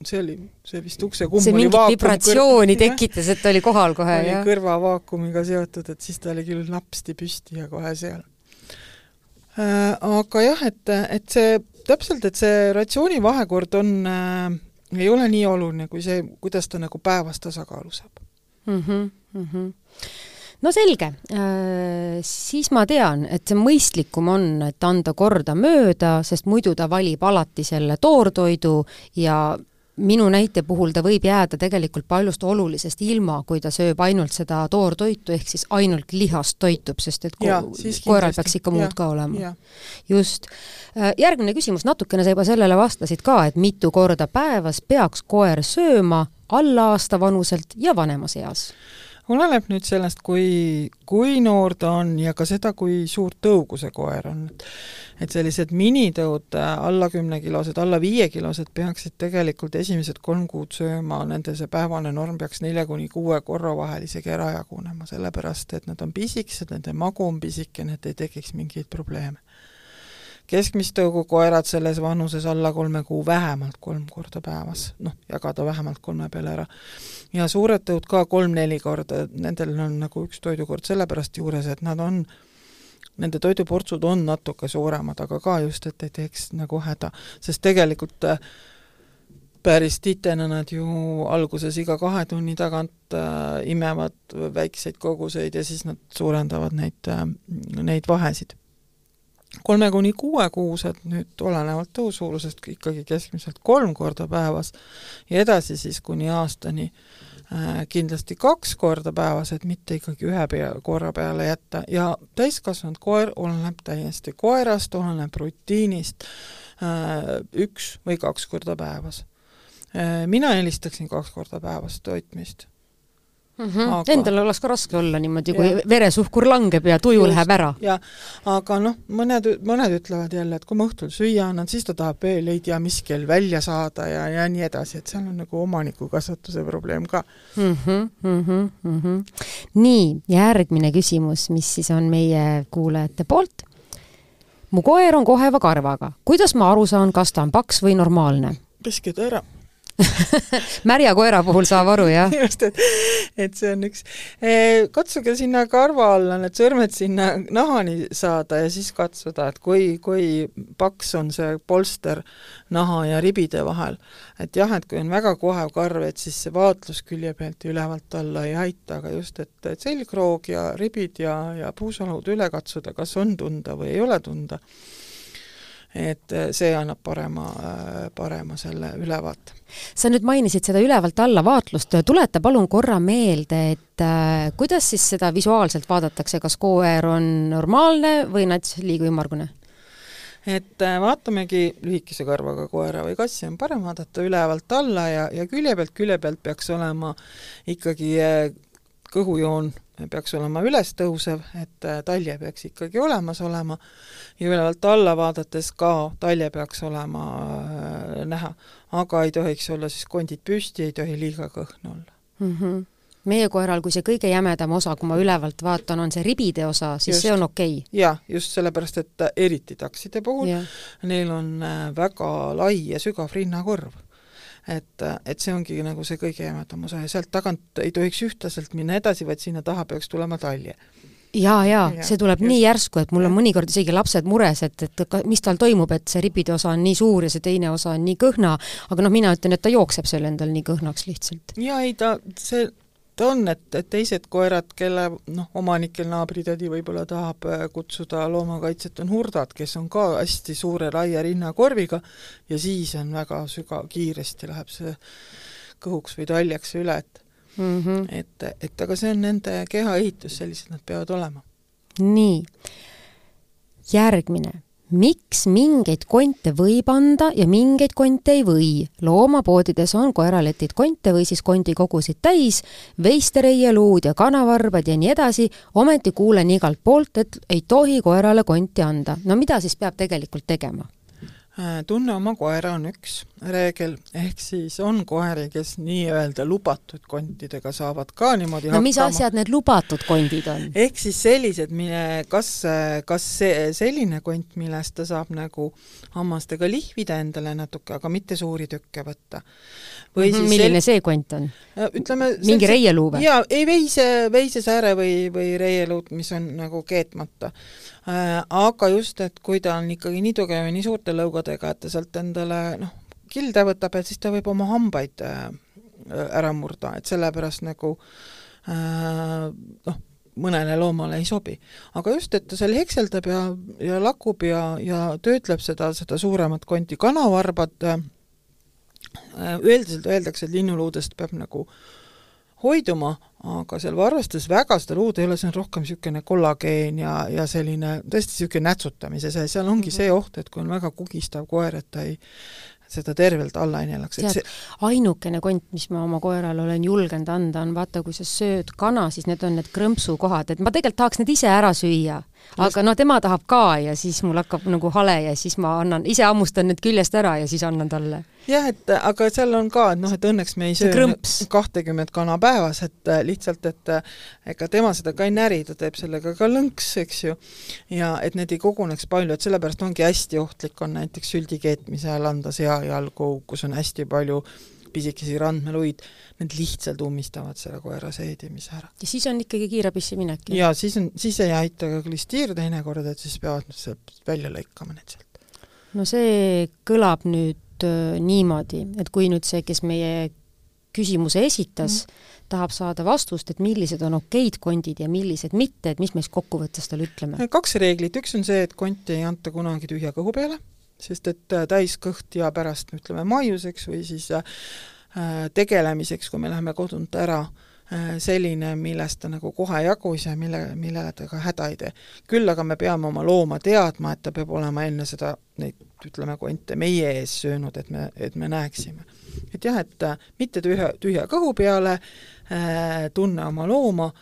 see oli, see vist ukse kumm see mingit vibratsiooni tekitas, et ta oli kohal kohe, jah? kõrvavaakumiga seotud, et siis ta oli küll napsti püsti ja kohe seal äh,. Aga jah, et, et see täpselt, et see ratsiooni vahekord on äh, ei ole nii oluline kui see, kuidas ta nagu päevas tasakaalu saab mm. -hmm, mm -hmm. no selge äh,, siis ma tean, et see mõistlikum on, et anda kordamööda, sest muidu ta valib alati selle toortoidu ja minu näite puhul ta võib jääda tegelikult paljust olulisest ilma, kui ta sööb ainult seda toortoitu, ehk siis ainult lihast toitub, sest et ko ja, koeral peaks ikka muud ja, ka olema. just. Äh, järgmine küsimus, natukene sa juba sellele vastasid ka, et mitu korda päevas peaks koer sööma alla aasta vanuselt ja vanemas eas? oleneb nüüd sellest, kui, kui noor ta on ja ka seda, kui suurt tõugu see koer on. Et sellised minitõud, äh, alla kümnekilosed, alla viiekilosed peaksid tegelikult esimesed kolm kuud sööma, nende see päevane norm peaks nelja kuni kuue korra vahel isegi ära jagunema, sellepärast et nad on pisikesed, nende magu on pisikene, et ei tekiks mingeid probleeme keskmist tõugu koerad selles vanuses alla kolme kuu vähemalt kolm korda päevas, noh, jagada vähemalt kolme peale ära. ja suured tõud ka kolm-neli korda, nendel on nagu üks toidukord sellepärast juures, et nad on nende toiduportsud on natuke suuremad, aga ka just, et ei teeks nagu häda, sest tegelikult äh, päris titena nad ju alguses iga kahe tunni tagant äh, imevad väikseid koguseid ja siis nad suurendavad neid äh,, neid vahesid. Kolme kuni kuuekuused nüüd olenevalt tõusuurusest ikkagi keskmiselt kolm korda päevas ja edasi siis kuni aastani äh, kindlasti kaks korda päevas, et mitte ikkagi ühe pea, korra peale jätta. Ja täiskasvanud koer oleneb täiesti koerast, oleneb rutiinist äh,, üks või kaks korda päevas. Mina eelistaksin kaks korda päevas toitmist mm. -hmm. Aga... Endal oleks ka raske olla niimoodi, kui ja. veresuhkur langeb ja tuju Just, läheb ära. jah, aga noh, mõned, mõned ütlevad jälle, et kui ma õhtul süüa annan, siis ta tahab veel ei tea mis kell välja saada ja, ja nii edasi, et seal on nagu omanikukasvatuse probleem ka mm. -hmm, mm -hmm, mm -hmm. nii, järgmine küsimus, mis siis on meie kuulajate poolt. mu koer on koheva karvaga, kuidas ma aru saan, kas ta on paks või normaalne? peske ta ära [LAUGHS] märja koera puhul saab aru, jah? just, et, et see on üks e,. katsuge sinna karva alla need sõrmed sinna nahani saada ja siis katsuda, et kui, kui paks on see polster naha ja ribide vahel. et jah, et kui on väga kohev karv, et siis see vaatlus külje pealt ja ülevalt alla ei aita, aga just, et, et selgroog ja ribid ja, ja puusalud üle katsuda, kas on tunda või ei ole tunda et äh, see annab parema, äh, parema selle ülevaate. sa nüüd mainisid seda ülevalt alla vaatlust, tuleta palun korra meelde, et äh, kuidas siis seda visuaalselt vaadatakse, kas koer on normaalne või nats liiga ümmargune? et äh, vaatamegi lühikese karvaga koera või kassi on parem vaadata ülevalt alla ja, ja külje pealt, külje pealt peaks olema ikkagi kõhujoon peaks olema ülestõusev, et äh, talje peaks ikkagi olemas olema ja ülevalt alla vaadates ka talje peaks olema äh, näha, aga ei tohiks olla siis kondid püsti, ei tohi liiga kõhn olla mm. -hmm meie koeral, kui see kõige jämedam osa, kui ma ülevalt vaatan, on see ribide osa, siis just. see on okei okay.? jaa, just sellepärast, et eriti takside puhul, neil on äh, väga lai ja sügav rinnakorv et, et see ongi nagu see kõige jämedam osa ja sealt tagant ei tohiks ühtlaselt minna edasi, vaid sinna taha peaks tulema talje jaa, jaa ja,, see tuleb just. nii järsku, et mul on mõnikord isegi lapsed mures, et, et ka, mis tal toimub, et see ribide osa on nii suur ja see teine osa on nii kõhna, aga noh, mina ütlen, et ta jookseb seal endal nii kõhnaks lihtsalt. jaa, ei ta, see ta on, et, et teised koerad, kelle noh, omanikel naabritädi võib-olla tahab äh, kutsuda loomakaitset, on hurdad, kes on ka hästi suure laia rinnakorviga ja siis on väga sügav, kiiresti läheb see kõhuks või taljaks üle, et mm -hmm. et, et aga see on nende kehaehitus, sellised nad peavad olema. nii, järgmine miks mingeid konte võib anda ja mingeid konte ei või? loomapoodides on koeraletid konte või siis kondikogusid täis, veistereieluud ja kanavarbad ja nii edasi, ometi kuulen igalt poolt, et ei tohi koerale konti anda. no mida siis peab tegelikult tegema? Äh, tunne oma koera on üks reegel, ehk siis on koeri, kes nii-öelda lubatud kontidega saavad ka niimoodi no mis hakkama. asjad need lubatud kondid on? ehk siis sellised, mille, kas, kas see, selline kont, millest ta saab nagu hammastega lihvida endale natuke, aga mitte suuri tükke võtta. või -hmm, siis milline sel... see kont on? Äh, ütleme mingi reieluu või? jaa, ei veise, veisesääre või, või reieluud, mis on nagu keetmata Äh, aga just, et kui ta on ikkagi nii tugev ja nii suurte lõugadega, et ta sealt endale noh, kilde võtab, et siis ta võib oma hambaid äh, ära murda, et sellepärast nagu äh, noh, mõnele loomale ei sobi. aga just, et ta seal hekseldab ja, ja lakub ja, ja töötleb seda, seda suuremat konti, kanavarbad äh, üldiselt öeldakse, et linnuluudest peab nagu hoiduma, aga seal varvastes väga seda luud ei ole, see on rohkem niisugune kollageen ja, ja selline tõesti niisugune nätsutamise see, seal ongi see mhm. oht, et kui on väga kugistav koer, et ta ei seda tervelt alla ei neelaks. tead see..., ainukene kont, mis ma oma koerale olen julgenud anda, on vaata, kui sa sööd kana, siis need on need krõmpsukohad, et ma tegelikult tahaks need ise ära süüa aga no tema tahab ka ja siis mul hakkab nagu hale ja siis ma annan, ise hammustan need küljest ära ja siis annan talle. jah, et aga seal on ka, et noh, et õnneks me ei söö kahtekümmet kana päevas, et äh, lihtsalt, et äh, ega tema seda ka ei näri, ta teeb sellega ka lõnks, eks ju, ja et need ei koguneks palju, et sellepärast ongi hästi ohtlik on näiteks süldi keetmise ajal anda seajalgu, kus on hästi palju pisikesi randmeluid, need lihtsalt ummistavad selle koera seedimise ära. ja siis on ikkagi kiirabisse minek? jaa, siis on, siis ei aita ka klistiir teinekord, et siis peavad nad sealt välja lõikama need sealt. no see kõlab nüüd äh, niimoodi, et kui nüüd see, kes meie küsimuse esitas mm., tahab saada vastust, et millised on okeid kondid ja millised mitte, et mis me siis kokkuvõttes talle ütleme? kaks reeglit, üks on see, et konti ei anta kunagi tühja kõhu peale sest et äh, täiskõht ja pärast ütleme maiuseks või siis äh, tegelemiseks, kui me läheme kodunt ära, äh, selline, millest ta nagu kohe jagus ja mille, millele ta ka häda ei tee. küll aga me peame oma looma teadma, et ta peab olema enne seda, neid ütleme, konte meie ees söönud, et me, et me näeksime. et jah, et mitte tühja, tühja kõhu peale äh,, tunne oma looma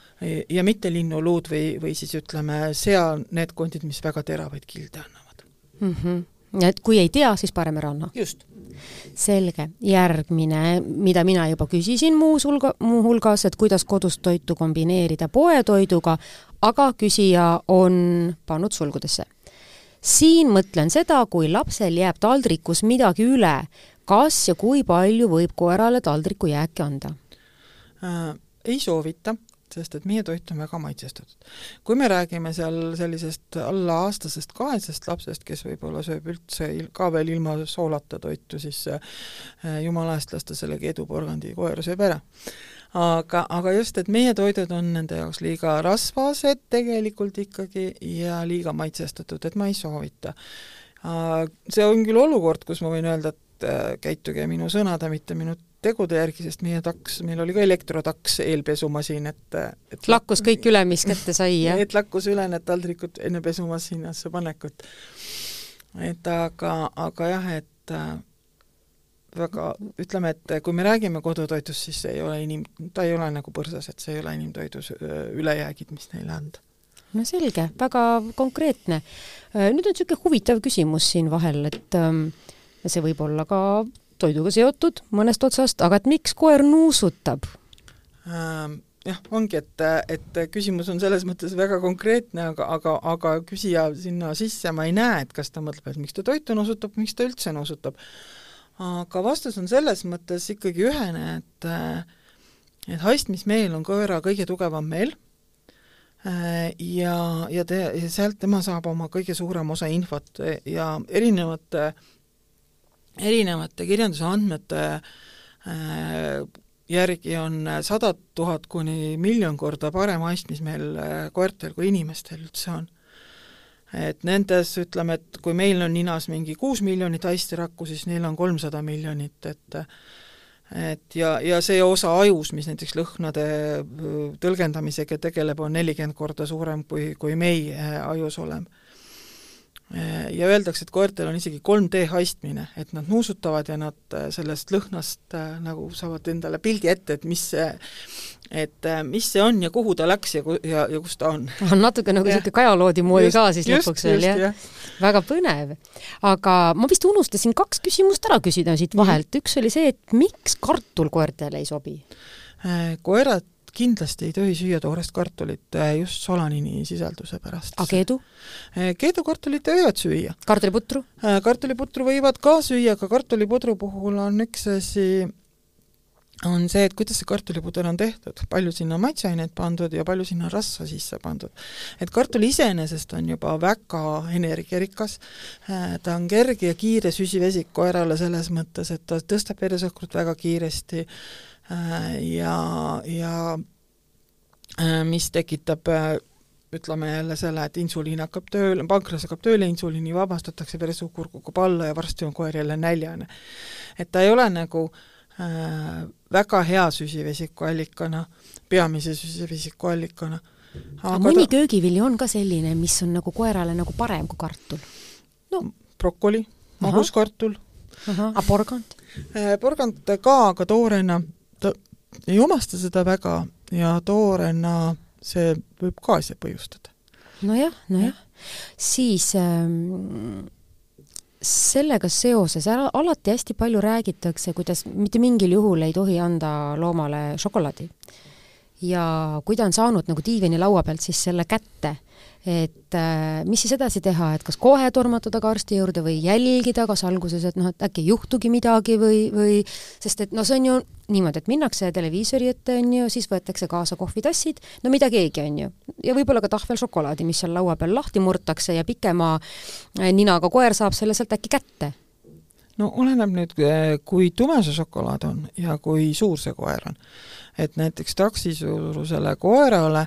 ja mitte linnuluud või, või siis ütleme, sea need kondid, mis väga teravaid kilde annavad mm. -hmm et kui ei tea, siis parem ära anna. just. selge, järgmine, mida mina juba küsisin muus hulga, muuhulgas, et kuidas kodust toitu kombineerida poetoiduga, aga küsija on pannud sulgudesse. siin mõtlen seda, kui lapsel jääb taldrikus midagi üle, kas ja kui palju võib koerale taldriku jääki anda äh,? ei soovita sest et meie toit on väga maitsestatud. kui me räägime seal sellisest alla aastasest kahesest lapsest, kes võib-olla sööb üldse ka veel ilma soolata toitu, siis äh, jumala eest las ta selle keeduporgandi koer sööb ära aga, aga just, et meie toidud on nende jaoks liiga rasvased tegelikult ikkagi ja liiga maitsestatud, et ma ei soovita. See on küll olukord, kus ma võin öelda, et äh, käituge minu sõnade, mitte minu tegude järgi, sest meie taks, meil oli ka elektrotaks eelpesumasin, et, et lakkus kõik üle, mis kätte sai, jah? et lakkus üle need taldrikud enne pesumasinasse panekut. et aga, aga jah, et äh, väga, ütleme, et kui me räägime kodutoidust, siis see ei ole inim-, ta ei ole nagu põrsas, et see ei ole inimtoidus ülejäägid, mis neile anda no selge, väga konkreetne. Äh, nüüd on niisugune huvitav küsimus siin vahel, et ähm, see võib olla ka toiduga seotud mõnest otsast, aga et miks koer nuusutab ähm,? jah, ongi, et, et küsimus on selles mõttes väga konkreetne, aga, aga, aga küsija sinna sisse ma ei näe, et kas ta mõtleb, et miks ta toitu nuusutab, miks ta üldse nuusutab. aga vastus on selles mõttes ikkagi ühene, et et haistmismeel on koera kõige tugevam meel ja, ja te, ja sealt tema saab oma kõige suurema osa infot ja erinevate erinevate kirjanduse andmete äh, järgi on sada tuhat kuni miljon korda parem haistmis meil äh, koertel kui inimestel üldse on. et nendes, ütleme, et kui meil on ninas mingi kuus miljonit haistirakku, siis neil on kolmsada miljonit, et et ja, ja see osa ajus, mis näiteks lõhnade äh, tõlgendamisega tegeleb, on nelikümmend korda suurem, kui, kui meie ajus oleme ja öeldakse, et koertel on isegi 3D haistmine, et nad nuusutavad ja nad äh, sellest lõhnast äh, nagu saavad endale pildi ette, et mis see, et äh, mis see on ja kuhu ta läks ja, ja, ja kus ta on. on natuke nagu niisugune kajaloodi moodi ka siis just, lõpuks veel, jah ja.? väga põnev. aga ma vist unustasin kaks küsimust ära küsida siit vahelt, mhm. üks oli see, et miks kartul koertele ei sobi? koerad kindlasti ei tohi süüa toorest kartulit äh, just solaniini sisalduse pärast. aga keedu? Äh, keedukartulit võivad süüa. kartuliputru? Äh, kartuliputru võivad ka süüa, aga kartulipudru puhul on üks asi, on see, et kuidas see kartulipuder on tehtud, palju sinna maitseaineid pandud ja palju sinna rasva sisse pandud. et kartul iseenesest on juba väga energiarikas, ta on kerge ja kiire süsivesik koerale selles mõttes, et ta tõstab veresuhkrut väga kiiresti, ja, ja äh, mis tekitab äh, ütleme jälle selle, et insuliin hakkab tööle, pankras hakkab tööle, insuliini vabastatakse, veresuhkur kukub alla ja varsti on koer jälle näljane. et ta ei ole nagu äh, väga hea süsivesikuallikana, peamise süsivesikuallikana. aga mõni ta... köögivili on ka selline, mis on nagu koerale nagu parem kui kartul? no brokoli, maguskartul. aga porgand? porgand ka, aga toorena ta ei omasta seda väga ja toorena see võib ka asja põhjustada. nojah, nojah. siis ähm, sellega seoses ära, alati hästi palju räägitakse, kuidas mitte mingil juhul ei tohi anda loomale šokolaadi. ja kui ta on saanud nagu diivanilaua pealt siis selle kätte, et äh, mis siis edasi teha, et kas kohe tormata taga arsti juurde või jälgida, kas alguses, et noh, et äkki ei juhtugi midagi või, või sest et noh, see on ju niimoodi, et minnakse televiisori ette, on ju, siis võetakse kaasa kohvitassid, no mida keegi, on ju. ja võib-olla ka tahvel šokolaadi, mis seal laua peal lahti murtakse ja pikema äh, ninaga koer saab selle sealt äkki kätte no oleneb nüüd, äh, kui tume see šokolaad on ja kui suur see koer on et näiteks taksisuurusele koerale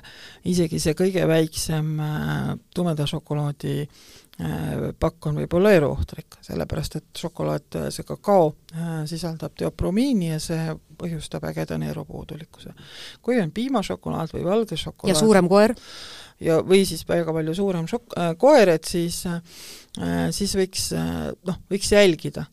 isegi see kõige väiksem äh, tumeda šokolaadi äh, pakk on võib-olla eluohtlik, sellepärast et šokolaad, see kakao sisaldab teopromiini ja see põhjustab ägeda neerupuudulikkuse. kui on piimašokolaad või valge šokolaad ja suurem koer? ja või siis väga palju suurem šokk äh,, koer, et siis äh,, siis võiks äh, noh, võiks jälgida.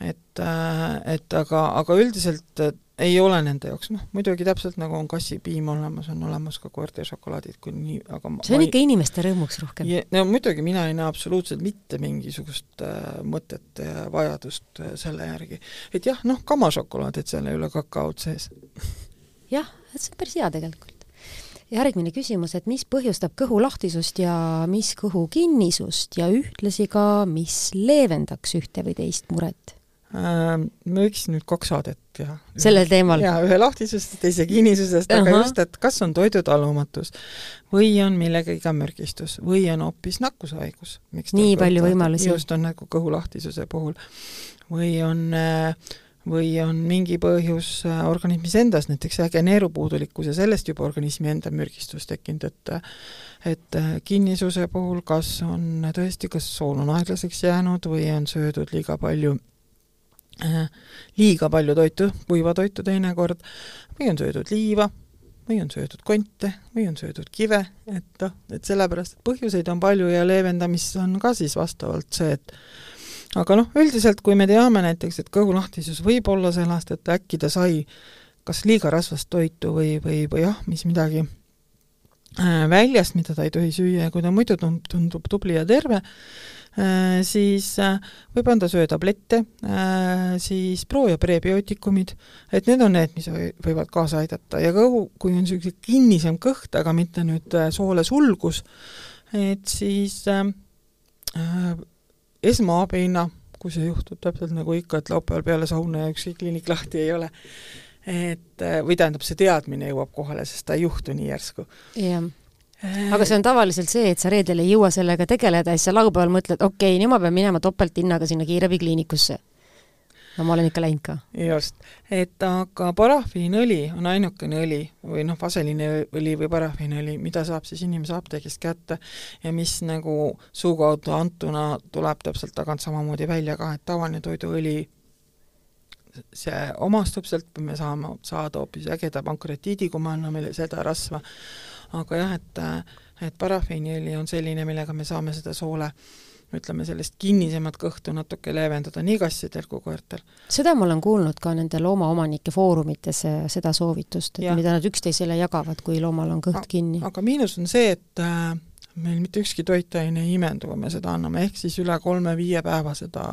et äh,, et aga, aga üldiselt äh, ei ole nende jaoks, noh muidugi täpselt nagu on kassipiim olemas, on olemas ka koerte šokolaadid, kui nii, aga see on ikka inimeste rõõmuks rohkem? no muidugi, mina ei näe absoluutselt mitte mingisugust äh, mõtet ja vajadust äh, selle järgi. et jah, noh, kamašokolaad, et seal ei ole kakaot sees. jah, et see on päris hea tegelikult. Järgmine küsimus, et mis põhjustab kõhulahtisust ja mis kõhukinnisust ja ühtlasi ka, mis leevendaks ühte või teist muret? Äh, me võiks nüüd kaks saadet teha. sellel teemal? jaa, ühe lahtisusest, teise kinnisusest, aga just, et kas on toidutalumatus või on millegagi mürgistus või on hoopis nakkushaigus. nii palju võimalusi. just, on nagu kõhulahtisuse puhul. või on või on mingi põhjus organismis endas, näiteks äge neerupuudulikkus ja sellest juba organismi enda mürgistus tekkinud, et et kinnisuse puhul kas on tõesti, kas sool on aeglaseks jäänud või on söödud liiga palju Äh, liiga palju toitu, kuiva toitu teinekord, või on söödud liiva, või on söödud konte, või on söödud kive, et noh, et sellepärast, et põhjuseid on palju ja leevendamist on ka siis vastavalt see, et aga noh, üldiselt kui me teame näiteks, et kõhulahtisus võib olla sellest, et äkki ta sai kas liiga rasvast toitu või, või, või jah, mis midagi äh, väljast, mida ta ei tohi süüa ja kui ta muidu tundub tubli ja terve, Äh, siis äh, võib anda söötablette, siis pro- ja prebiootikumid, et need on need, mis võivad kaasa aidata. Ja kõhu, kui on niisugune kinnisem kõht, aga mitte nüüd soole sulgus, et siis esmaabina, kui see juhtub täpselt nagu ikka, et laupäeval peale sauna ja ükski kliinik lahti ei ole, et või tähendab, see teadmine jõuab kohale, sest ta ei juhtu nii järsku. jah aga see on tavaliselt see, et sa reedel ei jõua sellega tegeleda ja siis sa laupäeval mõtled, okei okay,, nüüd ma pean minema topelthinnaga sinna kiirabikliinikusse. No ma olen ikka läinud ka. just, et aga parafiinõli on ainukene õli või noh, vaseliiniõli või parafiinõli, mida saab siis inimese apteegist kätte ja mis nagu suu kaudu antuna tuleb täpselt tagant samamoodi välja ka, et tavaline toiduõli see omastub sealt, me saame saada hoopis ägeda pankratiidi, kui me anname seda rasva aga jah, et et parafiiniõli on selline, millega me saame seda soole ütleme, sellist kinnisemat kõhtu natuke leevendada nii kassidel kui koertel. seda ma olen kuulnud ka nende loomaomanike foorumites, seda soovitust, et ja. mida nad üksteisele jagavad, kui loomal on kõht kinni. aga miinus on see, et äh, meil mitte ükski toitaine ei imendu, kui me seda anname, ehk siis üle kolme-viie päeva seda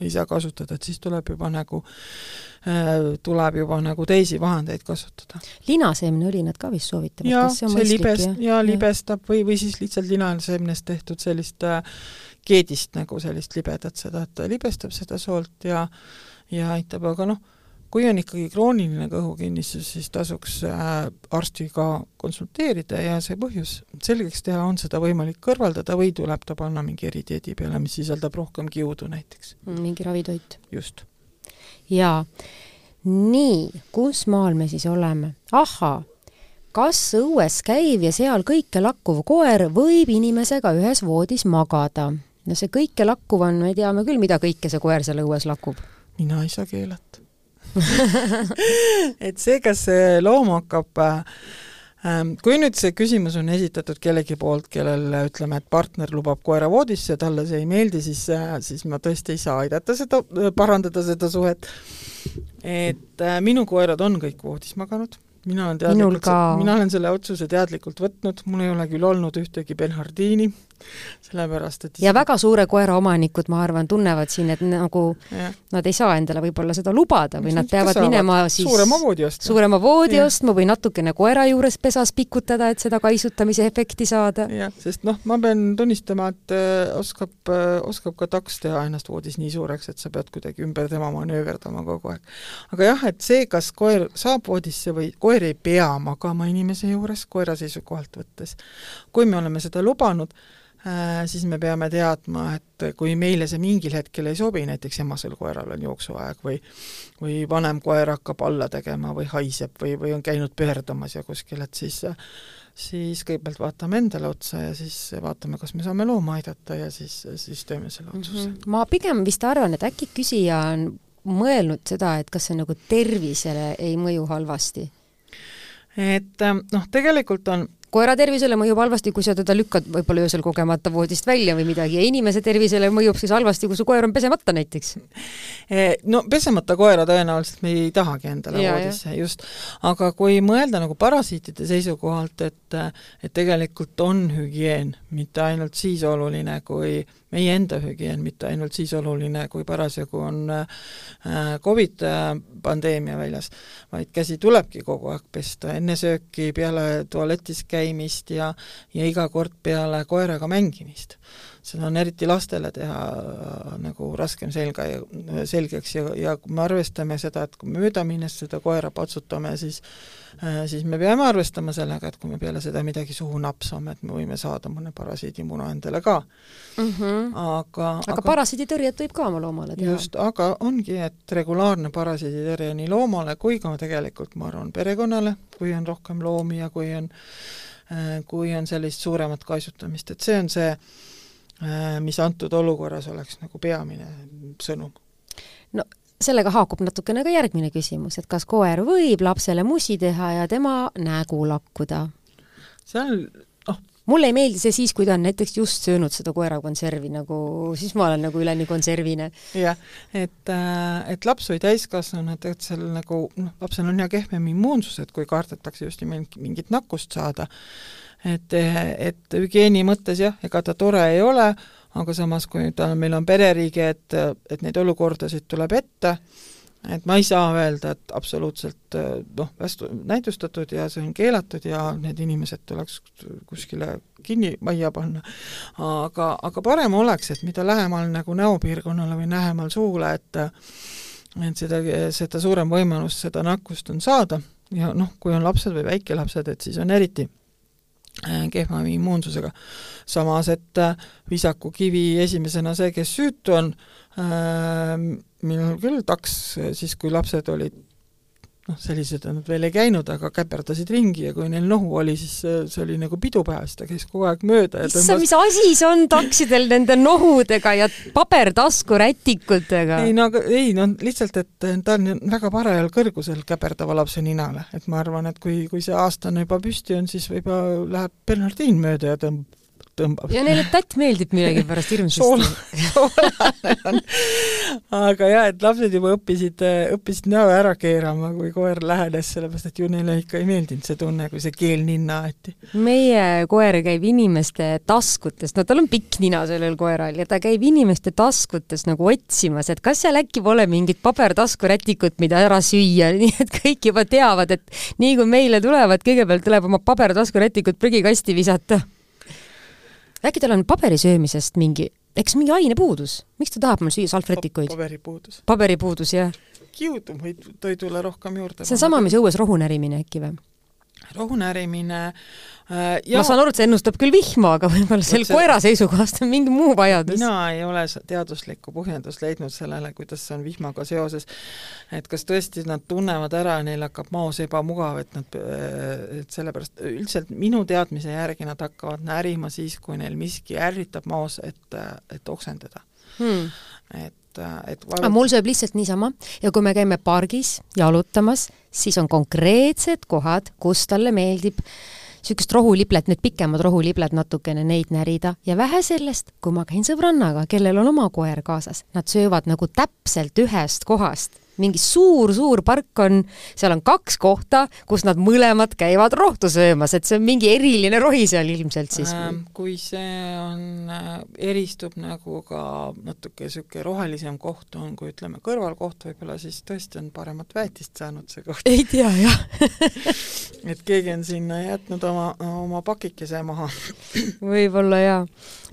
ei saa kasutada, et siis tuleb juba nagu äh,, tuleb juba nagu teisi vahendeid kasutada. linaseemneõli nad ka vist soovitavad, kas see on see mõistlik? libest, jaa, libestab või, või siis lihtsalt linaseemnest tehtud sellist äh, keedist nagu sellist libedat seda, et ta libestab seda soolt ja ja aitab, aga noh, kui on ikkagi krooniline kõhukinnisus, siis tasuks äh, arstiga konsulteerida ja see põhjus selgeks teha, on seda võimalik kõrvaldada või tuleb ta panna mingi eridieedi peale, mis sisaldab rohkem kiudu näiteks. Mm, mingi ravitoit. just. jaa. nii, kus maal me siis oleme? ahhaa, kas õues käiv ja seal kõike lakkuv koer võib inimesega ühes voodis magada? no see kõike lakkuv on, me teame küll, mida kõike see koer seal õues lakub. mina ei saa keelata [LAUGHS] et see, kas see loom hakkab ähm, kui nüüd see küsimus on esitatud kellegi poolt, kellel ütleme, et partner lubab koera voodisse, talle see ei meeldi, siis, äh, siis ma tõesti ei saa aidata seda, parandada seda suhet. et äh, minu koerad on kõik voodis maganud. Mina olen teadlikult, mina olen selle otsuse teadlikult võtnud, mul ei ole küll olnud ühtegi Bernhardiini, sellepärast et ja väga suure koera omanikud, ma arvan, tunnevad siin, et nagu ja. nad ei saa endale võib-olla seda lubada või nad peavad minema siis suurema voodi ostma, suurema voodi ostma või natukene koera juures pesas pikutada, et seda kaisutamise efekti saada. jah, sest noh, ma pean tunnistama, et äh, oskab äh,, oskab ka taks teha ennast voodis nii suureks, et sa pead kuidagi ümber tema manööverdama kogu aeg. aga jah, et see, kas koer saab voodisse või koer ei pea magama inimese juures koera seisukohalt võttes. kui me oleme seda lubanud, siis me peame teadma, et kui meile see mingil hetkel ei sobi, näiteks emasel koeral on jooksuaeg või või vanem koer hakkab alla tegema või haiseb või, või on käinud pöördumas ja kuskil, et siis siis kõigepealt vaatame endale otsa ja siis vaatame, kas me saame looma aidata ja siis, siis teeme selle otsuse mm. -hmm. ma pigem vist arvan, et äkki küsija on mõelnud seda, et kas see nagu tervisele ei mõju halvasti et noh, tegelikult on koera tervisele mõjub halvasti, kui sa teda lükkad võib-olla öösel kogemata voodist välja või midagi ja inimese tervisele mõjub siis halvasti, kui su koer on pesemata näiteks. Eh, no pesemata koera tõenäoliselt me ei tahagi endale ja, voodisse, just. aga kui mõelda nagu parasiitide seisukohalt, et et tegelikult on hügieen mitte ainult siis oluline, kui meie enda hügieen mitte ainult siis oluline, kui parasjagu on äh, Covid äh, pandeemia väljas, vaid käsi tulebki kogu aeg pesta, enne sööki, peale tualetis käimist ja ja iga kord peale koeraga mängimist seda on eriti lastele teha äh, nagu raskem selga ja selgeks ja, ja kui me arvestame seda, et kui me möödaminnes seda koera patsutame, siis äh, siis me peame arvestama sellega, et kui me peale seda midagi suhu napsame, et me võime saada mõne parasiidimuna endale ka mm. -hmm. aga, aga, aga parasiiditõrjet võib ka oma loomale teha? just, aga ongi, et regulaarne parasiiditõrje nii loomale kui ka tegelikult ma arvan, perekonnale, kui on rohkem loomi ja kui on äh, kui on sellist suuremat kaisutamist, et see on see Äh, mis antud olukorras oleks nagu peamine sõnum. no sellega haakub natukene ka järgmine küsimus, et kas koer võib lapsele musi teha ja tema nägu lakkuda? seal noh, mulle ei meeldi see siis, kui ta on näiteks just söönud seda koerakonservi nagu, siis ma olen nagu üleni konservine. jah, et, äh, et laps või täiskasvanu, et, et seal nagu noh, lapsel on ja kehvem immuunsus, et kui kardetakse just nimelt mingit nakkust saada, et, et hügieeni mõttes jah, ega ta tore ei ole, aga samas, kui ta, meil on pereriigi, et, et neid olukordasid tuleb ette, et ma ei saa öelda, et absoluutselt noh, vastu näidustatud ja see on keelatud ja need inimesed tuleks kuskile kinni majja panna. aga, aga parem oleks, et mida lähemal nagu näopiirkonnale või lähemal suule, et et seda, seda suurem võimalus seda nakkust on saada ja noh, kui on lapsed või väikelapsed, et siis on eriti Äh, kehva immuunsusega. samas, et äh, visaku kivi esimesena see, kes süütu on, äh, minul küll taks siis, kui lapsed olid noh, sellised nad veel ei käinud, aga käperdasid ringi ja kui neil nohu oli, siis see oli nagu pidupäev, siis ta käis kogu aeg mööda ja issand, mis asi see on taksidel nende nohudega ja pabertaskurätikutega? ei no aga ei no lihtsalt, et ta on väga parajal kõrgusel käperdava lapse ninale, et ma arvan, et kui, kui see aastane juba püsti on, siis võib-olla läheb Bernardin mööda ja tõmbab tõmbab. ja neile tätt meeldib millegipärast hirmsasti. soolane on. aga jah, et lapsed juba õppisid, õppisid näo ära keerama, kui koer lähenes, sellepärast et ju neile ikka ei meeldinud see tunne, kui see keel ninna aeti. meie koer käib inimeste taskutes, no tal on pikk nina sellel koeral ja ta käib inimeste taskutes nagu otsimas, et kas seal äkki pole mingit pabertaskurätikut, mida ära süüa, [LAUGHS] nii et kõik juba teavad, et nii kui meile tulevad, kõigepealt tuleb oma pabertaskurätikut prügikasti visata äkki tal on paberi söömisest mingi, eks mingi ainepuudus, miks ta tahab mul süüa salvrätikuid? paberipuudus. paberipuudus, jah. kiudu toidule rohkem juurde see on sama, mis õues rohu närimine äkki või? Rohu närimine Äh, ma saan aru, et see ennustab küll vihma, aga võib-olla selle see... koera seisukohast on mingi muu vajadus. mina ei ole teaduslikku põhjendust leidnud sellele, kuidas see on vihmaga seoses. et kas tõesti nad tunnevad ära ja neil hakkab maos ebamugav, et nad, äh, et sellepärast üldiselt minu teadmise järgi nad hakkavad närima siis, kui neil miski ärritab maos, et, et oksendada hmm. et et vaadata... mul sööb lihtsalt niisama ja kui me käime pargis jalutamas, siis on konkreetsed kohad, kus talle meeldib niisugust rohuliblet, need pikemad rohulibled natukene, neid närida. Ja vähe sellest, kui ma käin sõbrannaga, kellel on oma koer kaasas, nad söövad nagu täpselt ühest kohast mingi suur-suur park on, seal on kaks kohta, kus nad mõlemad käivad rohtu söömas, et see on mingi eriline rohi seal ilmselt siis ähm,. kui see on äh,, eristub nagu ka natuke niisugune rohelisem koht on, kui ütleme, kõrvalkoht võib-olla, siis tõesti on paremat väetist saanud see koht. ei tea, jah [LAUGHS] et keegi on sinna jätnud oma, oma pakikese maha võib-olla jaa.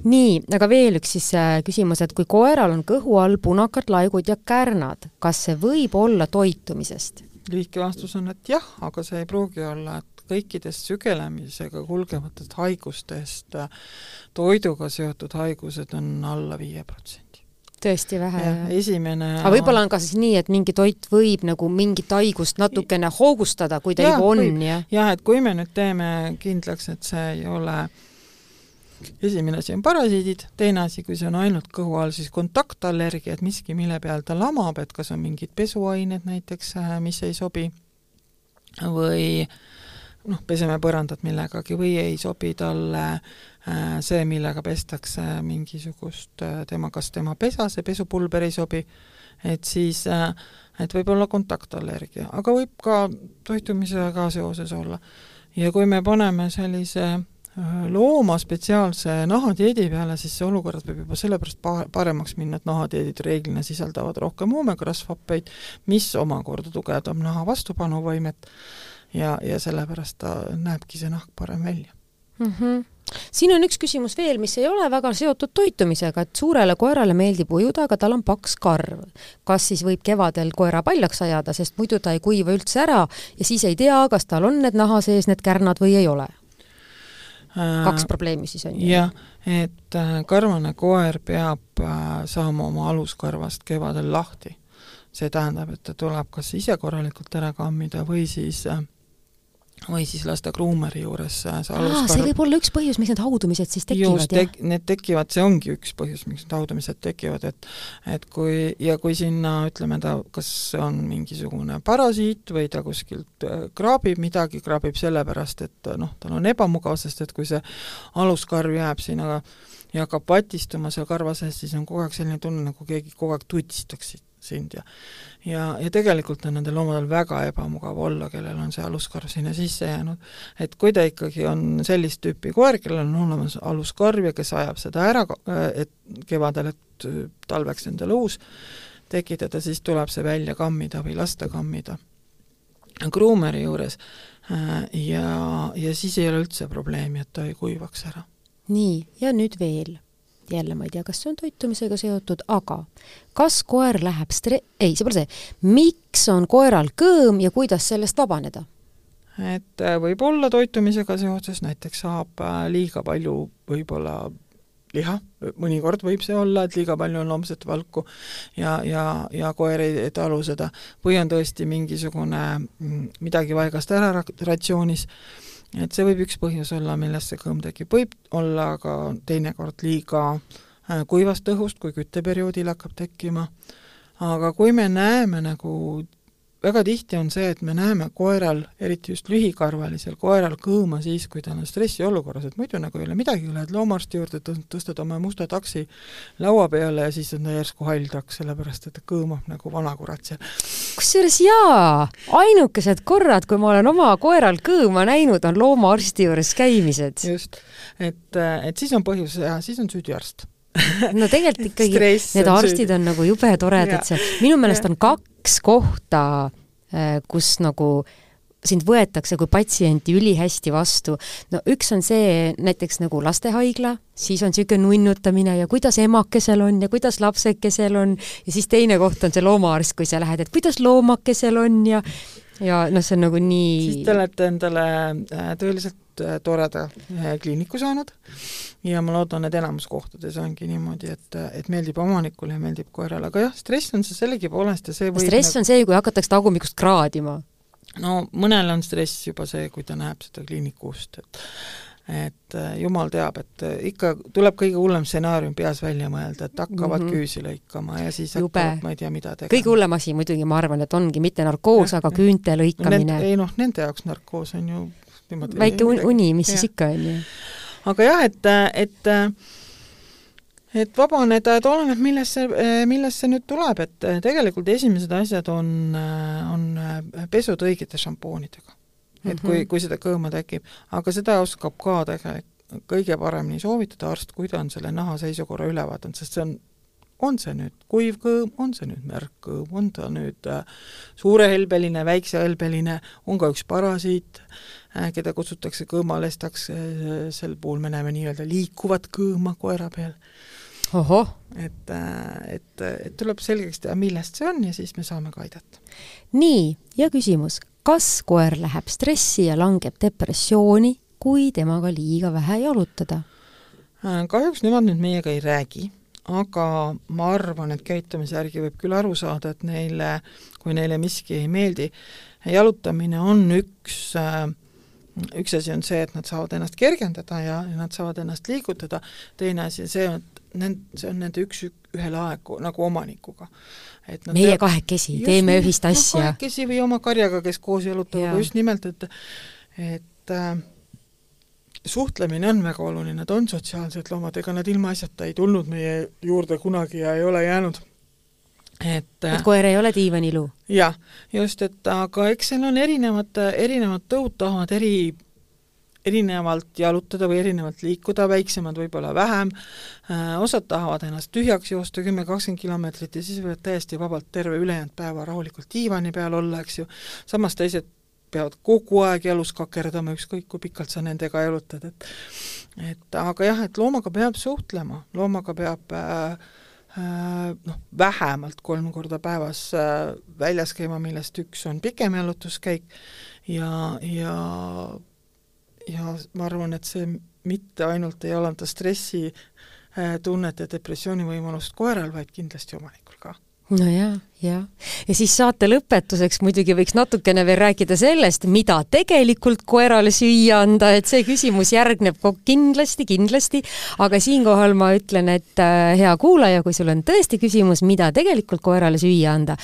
Nii, aga veel üks siis äh, küsimus, et kui koeral on kõhu all punakad laigud ja kärnad, kas see võib olla toitumisest? lühike vastus on, et jah, aga see ei pruugi olla, et kõikidest sügelemisega kulgevatest haigustest toiduga seotud haigused on alla viie protsendi tõesti vähe. esimene aga võib-olla on ka siis nii, et mingi toit võib nagu mingit haigust natukene hoogustada, kui ta juba on, jah? jah, et kui me nüüd teeme kindlaks, et see ei ole äh, esimene asi on parasiidid, teine asi, kui see on ainult kõhu all, siis kontaktallergia, et miski, mille peal ta lamab, et kas on mingid pesuained näiteks, äh, mis ei sobi, või noh, peseme põrandat millegagi või ei sobi talle äh, see, millega pestakse mingisugust äh, tema, kas tema pesa, see pesupulber ei sobi, et siis et võib olla kontaktallergia, aga võib ka toitumisega seoses olla. ja kui me paneme sellise looma spetsiaalse nahadieedi peale, siis see olukord võib juba sellepärast pa-, paremaks minna, et nahadieedid reeglina sisaldavad rohkem oomegrasfappeid, mis omakorda tugevdab naha vastupanuvõimet ja, ja sellepärast ta näebki see nahk parem välja mm. -hmm siin on üks küsimus veel, mis ei ole väga seotud toitumisega, et suurele koerale meeldib ujuda, aga tal on paks karv. kas siis võib kevadel koera paljaks ajada, sest muidu ta ei kuiva üldse ära ja siis ei tea, kas tal on need naha sees need kärnad või ei ole? Kaks probleemi siis on ju? jah, et äh, karvane koer peab äh, saama oma aluskarvast kevadel lahti. see tähendab, et ta tuleb kas ise korralikult ära kammida või siis äh, või siis lasta kruumeri juures see aluskarv. see võib olla üks põhjus, miks need haudumised siis tekivad, jah? Need tekivad, see ongi üks põhjus, miks need haudumised tekivad, et et kui, ja kui sinna ütleme, ta kas on mingisugune parasiit või ta kuskilt äh, kraabib midagi, kraabib sellepärast, et noh, tal on ebamugav, sest et kui see aluskarv jääb sinna ja hakkab patistuma seal karva sees, siis on kogu aeg selline tunne, nagu keegi kogu aeg tutistaks sind ja ja, ja tegelikult on nendel loomadel väga ebamugav olla, kellel on see aluskarv sinna sisse jäänud. et kui ta ikkagi on sellist tüüpi koer, kellel on olemas aluskarv ja kes ajab seda ära, et kevadel, et talveks endale uus tekitada, siis tuleb see välja kammida või lasta kammida kruumeri juures ja, ja siis ei ole üldse probleemi, et ta ei kuivaks ära. nii, ja nüüd veel jälle ma ei tea, kas see on toitumisega seotud, aga kas koer läheb stre-, ei, see pole see, miks on koeral kõõm ja kuidas sellest vabaneda? et äh, võib olla toitumisega seoses, näiteks saab äh, liiga palju võib-olla liha, mõnikord võib see olla, et liiga palju on loomset valku ja, ja, ja koer ei talu seda, või on tõesti mingisugune mm, midagi paigast ära ratsioonis et see võib üks põhjus olla, millest see kõmm tekib, võib olla ka teinekord liiga äh, kuivast õhust, kui kütteperioodil hakkab tekkima, aga kui me näeme nagu väga tihti on see, et me näeme koeral, eriti just lühikarvalisel koeral, kõõma siis, kui ta on stressiolukorras, et muidu nagu ei ole midagi, lähed loomaarsti juurde, tõstad oma musta taksi laua peale ja siis on ta järsku hall taks, sellepärast et ta kõõmab nagu vanakurat seal. kusjuures jaa, ainukesed korrad, kui ma olen oma koeral kõõma näinud, on loomaarsti juures käimised. just, et, et siis on põhjus ja siis on süüdi arst [LAUGHS] no tegelikult ikkagi need arstid süüdi. on nagu jube toredad seal, minu meelest on kaks kohta, äh, kus nagu sind võetakse kui patsienti ülihästi vastu. no üks on see näiteks nagu lastehaigla, siis on niisugune nunnutamine ja kuidas emakesel on ja kuidas lapsekesel on ja siis teine koht on see loomaarst, kui sa lähed, et kuidas loomakesel on ja ja noh, see on nagu nii siis te olete endale äh, tõeliselt toreda kliiniku saanud ja ma loodan, et enamus kohtades ongi niimoodi, et, et meeldib omanikule ja meeldib koerale, aga jah, stress on see sellegipoolest ja see võib stress nagu... on see, kui hakatakse tagumikust kraadima? no mõnel on stress juba see, kui ta näeb seda kliiniku ust, et et äh, jumal teab, et äh, ikka tuleb kõige hullem stsenaarium peas välja mõelda, et hakkavad mm -hmm. küüsi lõikama ja siis Jube. hakkavad ma ei tea mida tegema. kõige hullem asi muidugi, ma arvan, et ongi mitte narkoos, aga küünte lõikamine ei noh, nende jaoks narkoos on ju niimoodi väike uni, mis ja. siis ikka on ju aga jah, et, et et vabaneda, et oleneb, millest see, millest see nüüd tuleb, et tegelikult esimesed asjad on, on pesud õigete šampoonidega. et kui, mhm. kui seda kõõma tekib, aga seda oskab ka tegelikult kõige paremini soovitada arst, kui ta on selle naha seisukorra üle vaadanud, sest see on on see nüüd kuiv kõõm, on see nüüd märk kõõm, on ta nüüd äh, suurehelbeline, väiksehelbeline, on ka üks parasiit äh,, keda kutsutakse kõõmalestaks äh,, sel puhul me näeme nii-öelda liikuvat kõõma koera peal. et, et, et tuleb selgeks teha, millest see on ja siis me saame ka aidata. nii, ja küsimus, kas koer läheb stressi ja langeb depressiooni, kui temaga liiga vähe jalutada? Kahjuks nemad nüüd meiega ei räägi aga ma arvan, et käitumise järgi võib küll aru saada, et neile, kui neile miski ei meeldi, jalutamine on üks üks asi on see, et nad saavad ennast kergendada ja, nad saavad ennast liigutada, teine asi on see, et nend-, see on nende üks ühele aegu nagu omanikuga. et meie teab, kahekesi teeme ühist asja. kahekesi või oma karjaga, kes koos jalutavad, just nimelt, et et äh, suhtlemine on väga oluline, nad on sotsiaalsed loomad, ega nad ilmaasjata ei tulnud meie juurde kunagi ja ei ole jäänud. et äh, et koer ei ole diivaniluu? jah, just, et aga eks seal on erinevad, erinevad tõud tahavad eri erinevalt jalutada või erinevalt liikuda, väiksemad võib-olla vähem, äh, osad tahavad ennast tühjaks joosta kümme, kakskümmend kilomeetrit ja siis võivad täiesti vabalt terve ülejäänud päeva rahulikult diivani peal olla, eks ju, samas teised peavad kogu aeg jalus kakerdama, ükskõik kui pikalt sa nendega jalutad, et et aga jah, et loomaga peab suhtlema, loomaga peab äh, äh, noh, vähemalt kolm korda päevas äh, väljas käima, millest üks on pikem jalutuskäik ja, ja ja ma arvan, et see mitte ainult ei alanda stressi äh, tunnet ja depressiooni võimalust koeral, vaid kindlasti omanikul ka. no jaa jah, ja siis saate lõpetuseks muidugi võiks natukene veel rääkida sellest, mida tegelikult koerale süüa anda, et see küsimus järgneb kindlasti, kindlasti, aga siinkohal ma ütlen, et äh, hea kuulaja, kui sul on tõesti küsimus, mida tegelikult koerale süüa anda,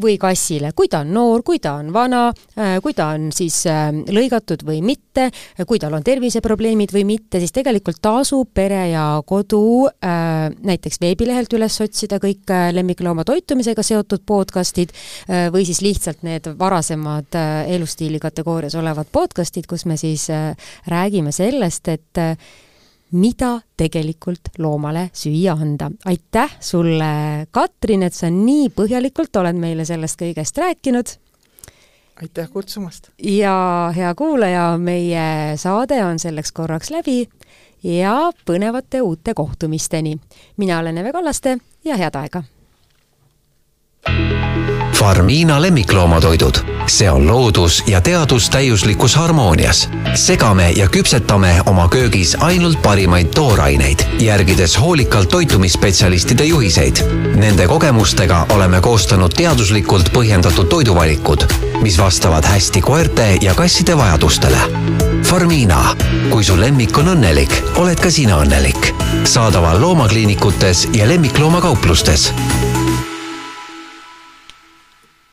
või kassile, kui ta on noor, kui ta on vana, äh, kui ta on siis äh, lõigatud või mitte, kui tal on terviseprobleemid või mitte, siis tegelikult tasub Pere ja Kodu näiteks veebilehelt üles otsida kõik lemmiklooma toitumisega seotud seotud podcastid äh, või siis lihtsalt need varasemad äh, elustiili kategoorias olevad podcastid, kus me siis äh, räägime sellest, et mida tegelikult loomale süüa anda. aitäh sulle, Katrin, et sa nii põhjalikult oled meile sellest kõigest rääkinud aitäh kutsumast! ja hea kuulaja, meie saade on selleks korraks läbi ja põnevate uute kohtumisteni. mina olen Eve Kallaste ja head aega! Farmiina lemmikloomatoidud, see on loodus ja teadus täiuslikus harmoonias. segame ja küpsetame oma köögis ainult parimaid tooraineid, järgides hoolikalt toitumisspetsialistide juhiseid. Nende kogemustega oleme koostanud teaduslikult põhjendatud toiduvalikud, mis vastavad hästi koerte ja kasside vajadustele. Farmiina, kui su lemmik on õnnelik, oled ka sina õnnelik. saadaval loomakliinikutes ja lemmikloomakauplustest